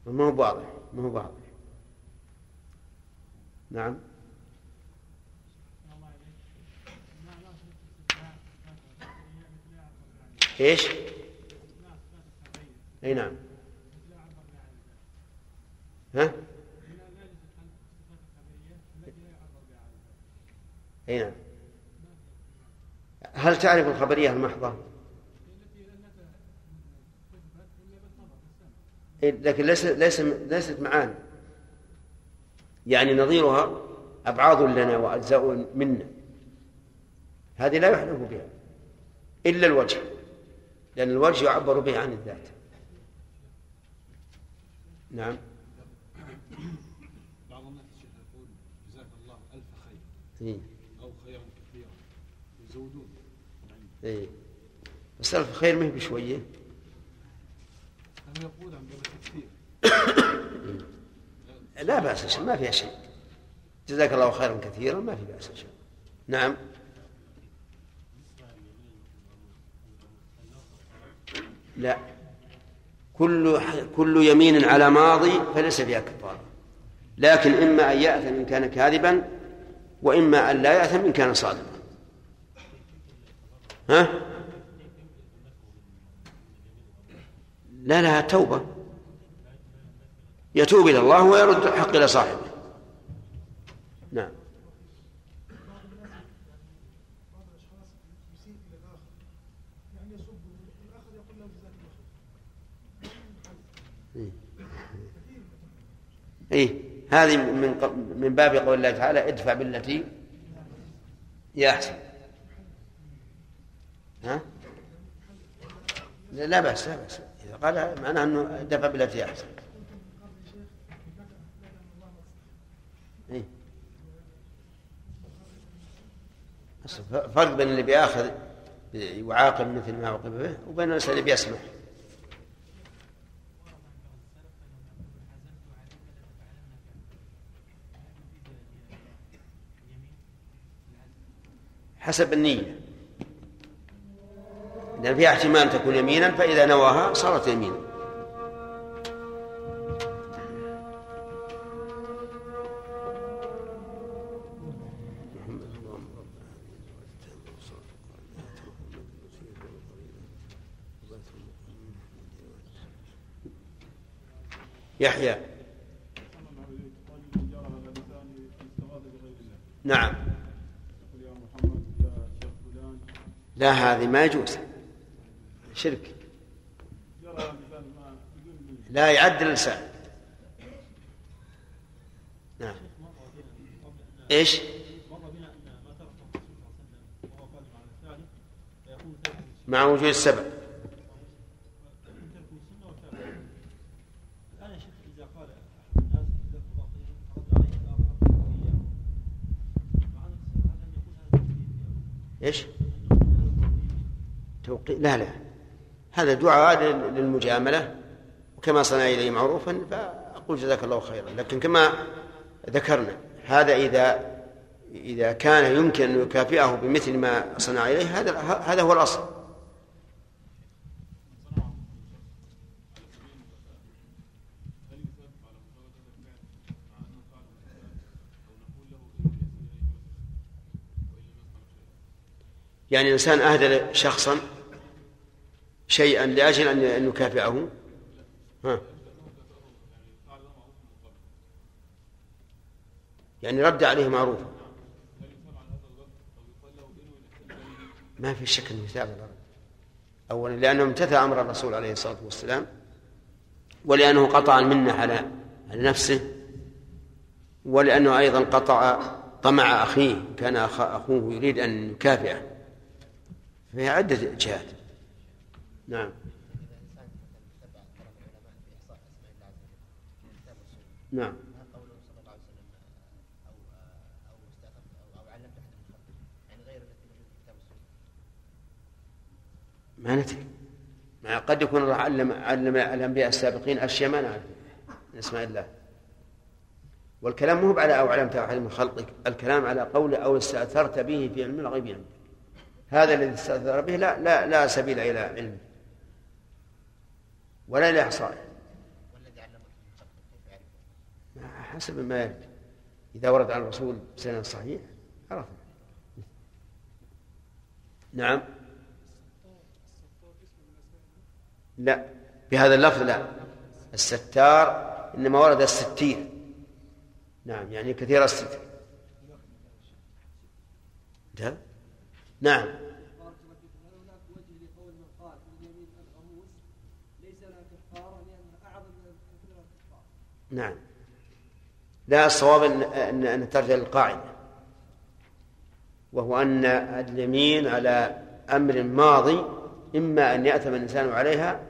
Speaker 1: ما هو واضح ما هو واضح. نعم إيش؟ أي نعم ها؟ أي نعم هل تعرف الخبرية المحضة؟ إيه، لكن ليس ليس ليست معاني يعني نظيرها أبعاض لنا وأجزاء منا. هذه لا يحلف بها إلا الوجه لأن الوجه يعبر به عن الذات. نعم.
Speaker 10: بعض الناس يقول جزاك الله ألف خير.
Speaker 1: إيه.
Speaker 10: أو خيرا كثيرا. يزودون.
Speaker 1: إيه. بس ألف خير ما هي بشوية
Speaker 10: أنه يقول عن التكثير
Speaker 1: لا بأس شيء ما فيها شيء. جزاك الله خيرا كثيرا ما في بأس شيء نعم. لا. كل كل يمين على ماضي فليس فيها كفارة. لكن إما أن يأثم إن كان كاذبا وإما أن لا يأثم إن كان صادقا. ها؟ لا لها توبة. يتوب إلى الله ويرد الحق إلى صاحبه. نعم. إيه. هذه من من باب قول الله تعالى ادفع بالتي هي أحسن. ها؟ لا بأس لا بأس. إذا قال معناه أنه دفع بالتي أحسن إيه؟ فرق بين اللي بيأخذ يعاقب مثل ما عوقب به وبين اللي بيسمح حسب النية. لأن فيها احتمال أن تكون يمينا فإذا نواها صارت يمينا. يحيى. نعم. لا هذه ما يجوز. شرك. لا يعد اللسان نعم. إيش؟ مع وجود السبب. إيش؟ توقي لا لا. هذا دعاء للمجاملة. وكما صنع إليه معروفا فأقول جزاك الله خيرا. لكن كما ذكرنا هذا إذا إذا كان يمكن أن يكافئه بمثل ما صنع إليه هذا هذا هو الأصل. يعني إنسان أهدى شخصا شيئا لأجل أن يكافئه؟ ها. يعني رد عليه معروفا ما في شك إنه يثاب اولا لأنه امتثل أمر الرسول عليه الصلاة والسلام ولأنه قطع المنة على على نفسه ولأنه أيضا قطع طمع أخيه كان أخوه يريد أن يكافئه. فهي عدة جهات. نعم. نعم. ما ندري. ما قد يكون الله علم علم الأنبياء السابقين أشياء ما نعرف. من اسماء الله. والكلام مو على أو علمت أحد من خلقك. الكلام على قول أو استأثرت به في علم الغيب عندك هذا الذي استاثر به لا لا لا سبيل إلى علمه ولا لاحصائه حسب ما يرد. إذا ورد عن الرسول بسند صحيح عرفنا. نعم. لا. بهذا اللفظ لا. الستار إنما ورد الستير. نعم يعني كثير الستر؟ نعم. نعم. لا الصواب ان ان, أن ترجع للقاعدة. وهو أن اليمين على أمر ماضي إما أن يأثم الإنسان عليها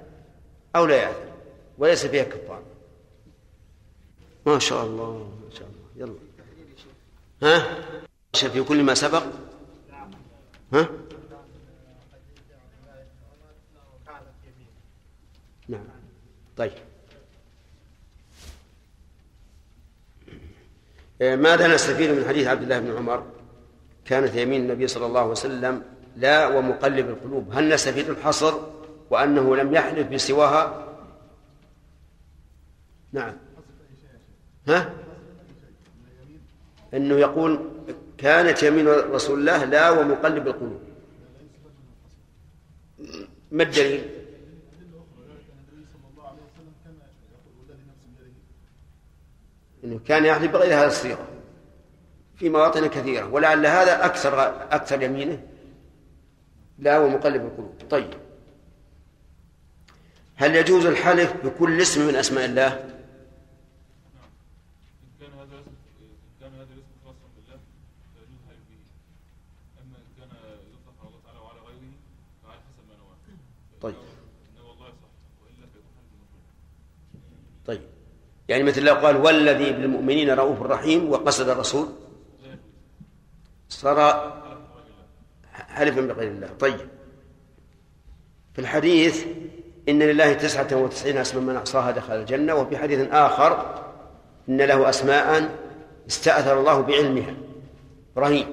Speaker 1: أو لا يأثم وليس فيها كفاره ما شاء الله ما شاء الله. يلا. ها؟ في كل ما سبق ها؟ نعم. طيب. ماذا نستفيد من حديث عبد الله بن عمر؟ كانت يمين النبي صلى الله عليه وسلم لا ومقلب القلوب. هل نستفيد الحصر وأنه لم يحلف بسواها؟ نعم. ها؟ أنه يقول كانت يمين رسول الله لا ومقلب القلوب. ما الدليل؟ إنه كان يحلف بغير هذا الصيغة في مواطن كثيرة ولعل هذا أكثر أكثر يمينه لا ومقلب القلوب. طيب. هل يجوز الحلف بكل اسم من أسماء الله؟ طيب طيب يعني مثل لو قال والذي بالمؤمنين رؤوف رحيم وقصد الرسول صار حلفا بغير الله. طيب. في الحديث إن لله تسعة وتسعين اسما من أحصاها دخل الجنة وفي حديث آخر إن له أسماء استأثر الله بعلمها. إبراهيم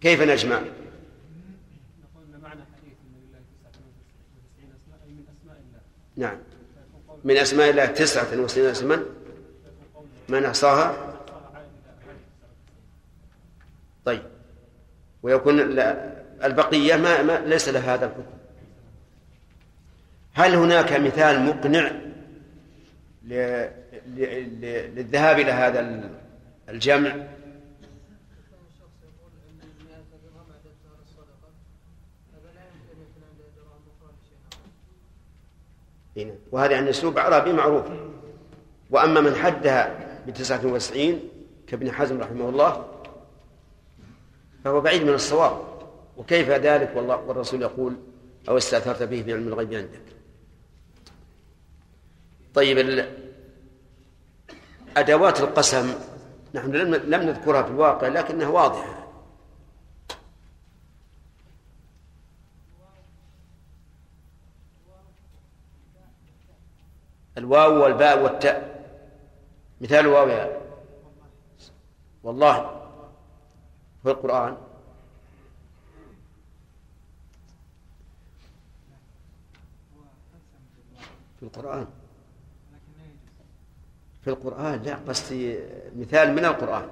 Speaker 1: كيف نجمع؟ نعم. من أسماء الله تسعة وتسعين اسما من؟ أحصاها؟ طيب. ويكون البقية ما, ما ليس لها هذا الحكم. هل هناك مثال مقنع للذهاب إلى هذا الجمع؟ هنا وهذا يعني اسلوب عربي معروف. وأما من حدها بتسعة وتسعين كابن حزم رحمه الله فهو بعيد من الصواب. وكيف ذلك؟ والله والرسول يقول أو استأثرت به في علم الغيب عندك. طيب أدوات القسم نحن لم نذكرها في الواقع لكنها واضحة. الواو والباء والتاء. مثال الواو يا والله في القرآن. في القرآن. في القرآن لا قصدي مثال من القرآن.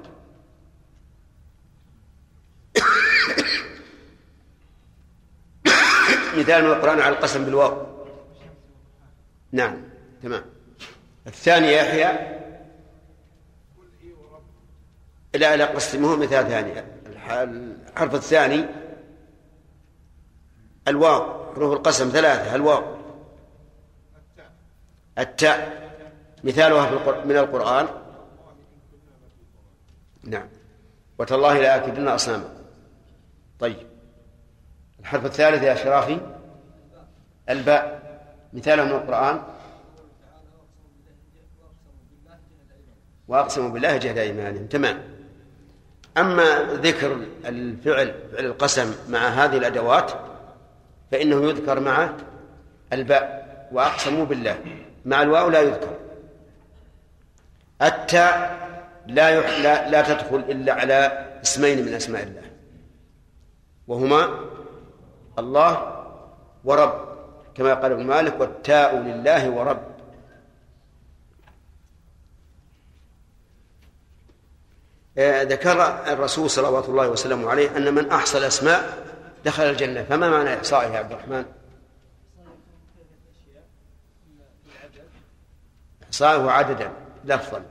Speaker 1: مثال من القرآن على القسم بالواو. نعم. تمام. الثاني يحيى لا لا قسمه مثال ثاني. الحرف الثاني. الواو حروف القسم ثلاثة الواو. التاء. مثالها في من القرآن. نعم. وتالله لآكدن أصناما طيب. الحرف الثالث يا شرافي. الباء. مثاله من القرآن. وأقسموا بالله جهد أيمانهم. تمام. أما ذكر الفعل فعل القسم مع هذه الأدوات فإنه يذكر مع الباء وأقسموا بالله. مع الواو لا يذكر. التاء لا, يح... لا لا تدخل إلا على اسمين من أسماء الله. وهما الله ورب كما قال ابن مالك والتاء لله ورب ذكر الرسول صلوات الله وسلامه عليه أن من أحصى الأسماء دخل الجنة. فما معنى إحصائها يا عبد الرحمن؟ إحصاؤه عددا لفظا.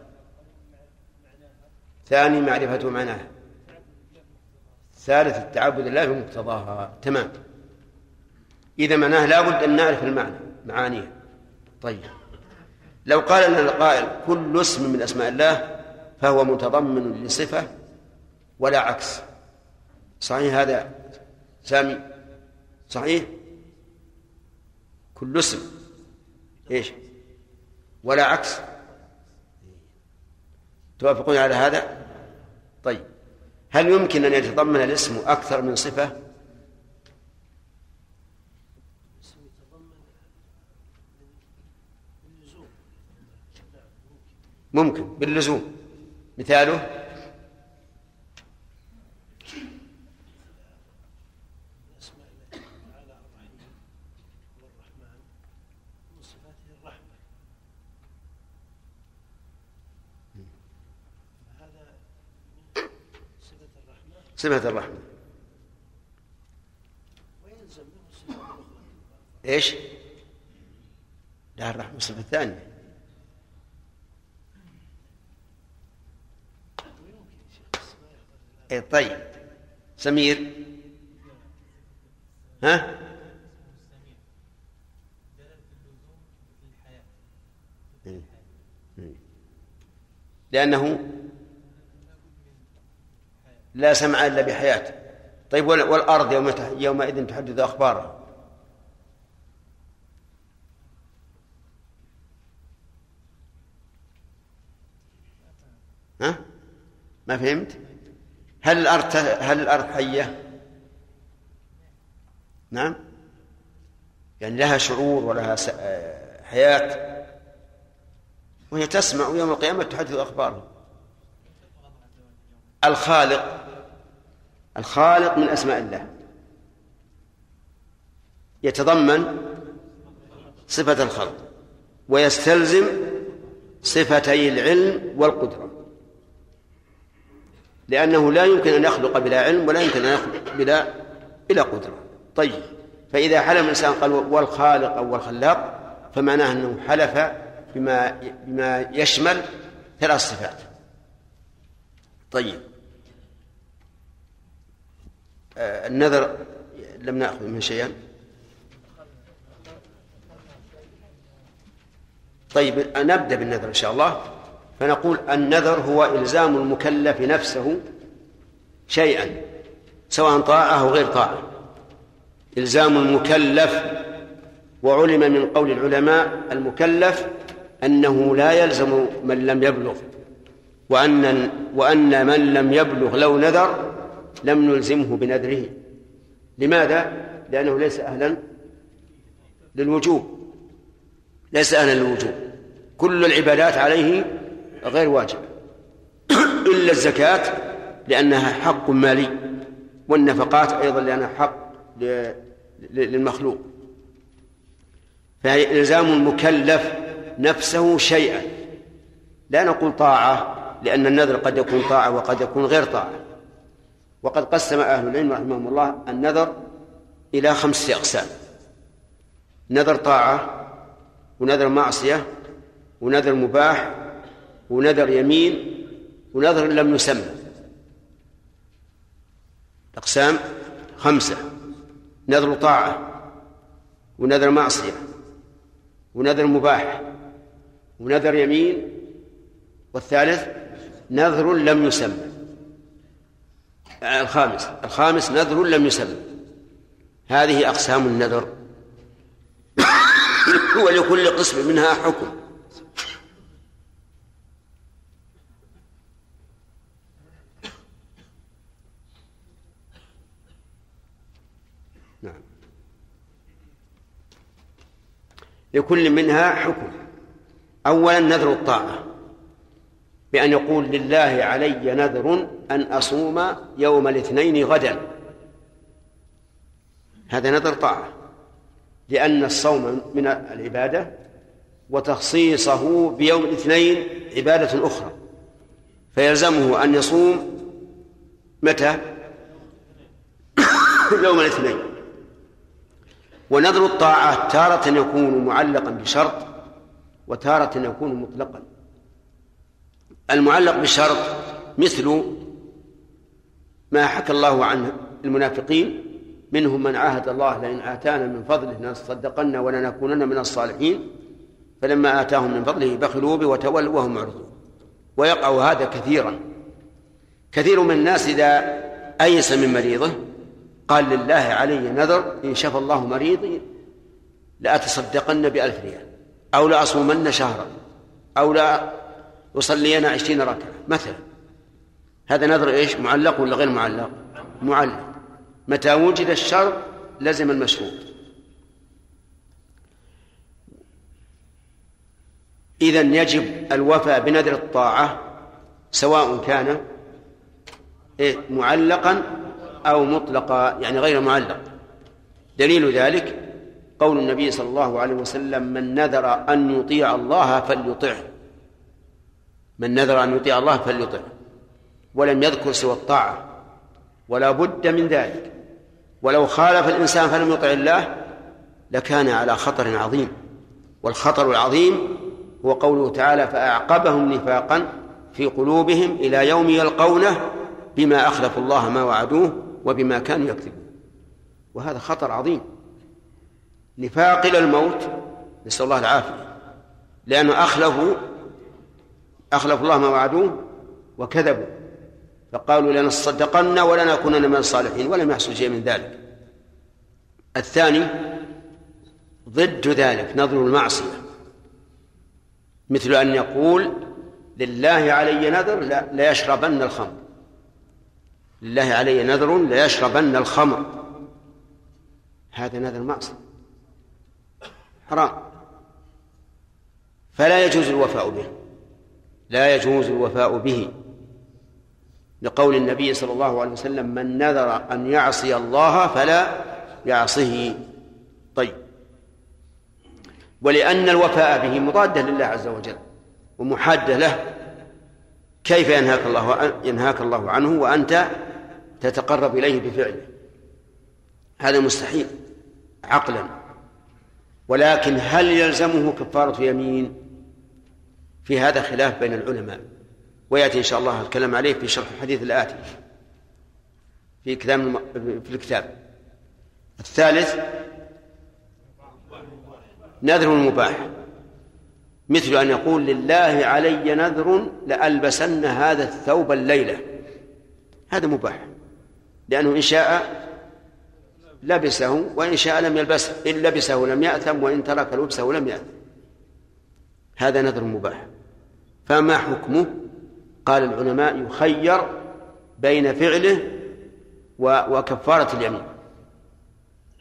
Speaker 1: ثاني معرفة معناها ثالث التعبد لله بمقتضاها تمام. إذا معناه لابد أن نعرف المعنى معانيه. طيب. لو قال لنا القائل كل اسم من أسماء الله فهو متضمن لصفة ولا عكس. صحيح هذا سامي؟ صحيح؟ كل اسم. إيش؟ ولا عكس؟ توافقون على هذا؟ طيب. هل يمكن أن يتضمن الاسم أكثر من صفة؟ ممكن. باللزوم. مثاله؟ صفة الرحمة. إيش؟ لا الرحمة صفة ثانية إيه طيب سمير ها؟ إيه. إيه. لأنه لا سمع إلا بحياته طيب والأرض يوم يومئذ تحدث أخبارها ها؟ ما فهمت؟ هل الأرض هل الأرض حية؟ نعم. يعني لها شعور ولها حياة. وهي تسمع يوم القيامة تحدث أخبارها. الخالق. الخالق من أسماء الله. يتضمن صفة الخلق. ويستلزم صفتي العلم والقدرة. لأنه لا يمكن أن يخلق بلا علم ولا يمكن أن يخلق بلا بلا قدرة. طيب فإذا حلف الإنسان قال والخالق أو والخلاق فمعناه أنه حلف بما بما يشمل ثلاث صفات. طيب. آه، النذر لم نأخذ منه شيئا. طيب نبدأ بالنذر إن شاء الله. فنقول النذر هو إلزام المكلف نفسه شيئا سواء طاعة أو غير طاعة. إلزام المكلف وعلم من قول العلماء المكلف أنه لا يلزم من لم يبلغ وأن وأن من لم يبلغ لو نذر لم نلزمه بنذره. لماذا؟ لأنه ليس أهلا للوجوب ليس أهلا للوجوب. كل العبادات عليه غير واجبة إلا الزكاة لأنها حق مالي والنفقات أيضا لأنها حق للمخلوق. فإلزام المكلف نفسه شيئا. لا نقول طاعة لأن النذر قد يكون طاعة وقد يكون غير طاعة. وقد قسم أهل العلم رحمهم الله النذر إلى خمسة أقسام. نذر طاعة ونذر معصية ونذر مباح ونذر يمين ونذر لم يسمى أقسام خمسة نذر طاعة ونذر معصية ونذر مباح ونذر يمين والثالث نذر لم يسمى الخامس الخامس نذر لم يسمى هذه أقسام النذر. ولكل قسم منها حكم. لكل منها حكم. أولا نذر الطاعة بأن يقول لله علي نذر أن أصوم يوم الاثنين غدا. هذا نذر طاعة لأن الصوم من العبادة وتخصيصه بيوم الاثنين عبادة أخرى. فيلزمه أن يصوم متى؟ يوم الاثنين. ونذر الطاعة تارة يكون معلقا بشرط وتارة يكون مطلقا. المعلق بالشرط مثل ما حكى الله عن المنافقين منهم من عاهد الله لئن آتانا من فضله لنصدقن ولنكونن من الصالحين فلما آتاهم من فضله بخلوا به وتولوا وهم معرضون. ويقع هذا كثيرا. كثير من الناس إذا أيس من مريضه قال لله علي نذر إن شفى الله مريضي لأتصدقن بألف ريال أو لأصومن شهرا أو لا أصلين عشرين ركعة مثلا. هذا نذر إيش؟ معلق ولا غير معلق؟ معلق. متى وجد الشرط لزم المشروط إذا يجب الوفاء بنذر الطاعة سواء كان إيه؟ معلقا أو مطلقا يعني غير معلق. دليل ذلك قول النبي صلى الله عليه وسلم من نذر أن يطيع الله فليطعه. من نذر أن يطيع الله فليطعه. ولم يذكر سوى الطاعة. ولا بد من ذلك. ولو خالف الإنسان فلم يطع الله لكان على خطر عظيم. والخطر العظيم هو قوله تعالى فأعقبهم نفاقا في قلوبهم إلى يوم يلقونه بما أخلفوا الله ما وعدوه وبما كانوا يكذبون. وهذا خطر عظيم. نفاق إلى الموت نسأل الله العافية. لأنه أخلفوا أخلفوا الله ما وعدوه وكذبوا. فقالوا لنصدقن ولنكونن من الصالحين ولم يحصل شيء من ذلك. الثاني ضد ذلك نظر المعصية. مثل أن يقول لله علي نذر لا ليشربن الخمر. لله علي نذر ليشربن الخمر. هذا نذر معصية حرام. فلا يجوز الوفاء به. لا يجوز الوفاء به. لقول النبي صلى الله عليه وسلم من نذر أن يعصي الله فلا يعصه طيب. ولأن الوفاء به مضادة لله عز وجل ومحادة له. كيف ينهاك الله ينهاك الله عنه وأنت تتقرب إليه بفعله؟ هذا مستحيل عقلا. ولكن هل يلزمه كفارة يمين؟ في هذا خلاف بين العلماء. ويأتي إن شاء الله الكلام عليه في شرح الحديث الآتي في كتاب في الكتاب. الثالث نذر مباح. مثل أن يقول لله علي نذر لألبسن هذا الثوب الليلة. هذا مباح. لأنه إن شاء لبسه وإن شاء لم يلبسه. إن لبسه لم يأثم وإن ترك لبسه لم يأثم. هذا نذر مباح. فما حكمه؟ قال العلماء يخير بين فعله وكفارة اليمين.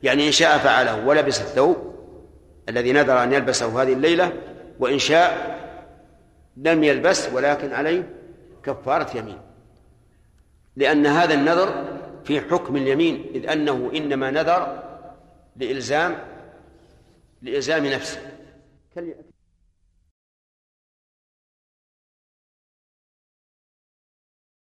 Speaker 1: يعني إن شاء فعله ولبس الثوب الذي نذر أن يلبسه هذه الليلة وإن شاء لم يلبس ولكن عليه كفارة يمين. لأن هذا النذر في حكم اليمين إذ أنه إنما نذر لإلزام لإلزام نفسه.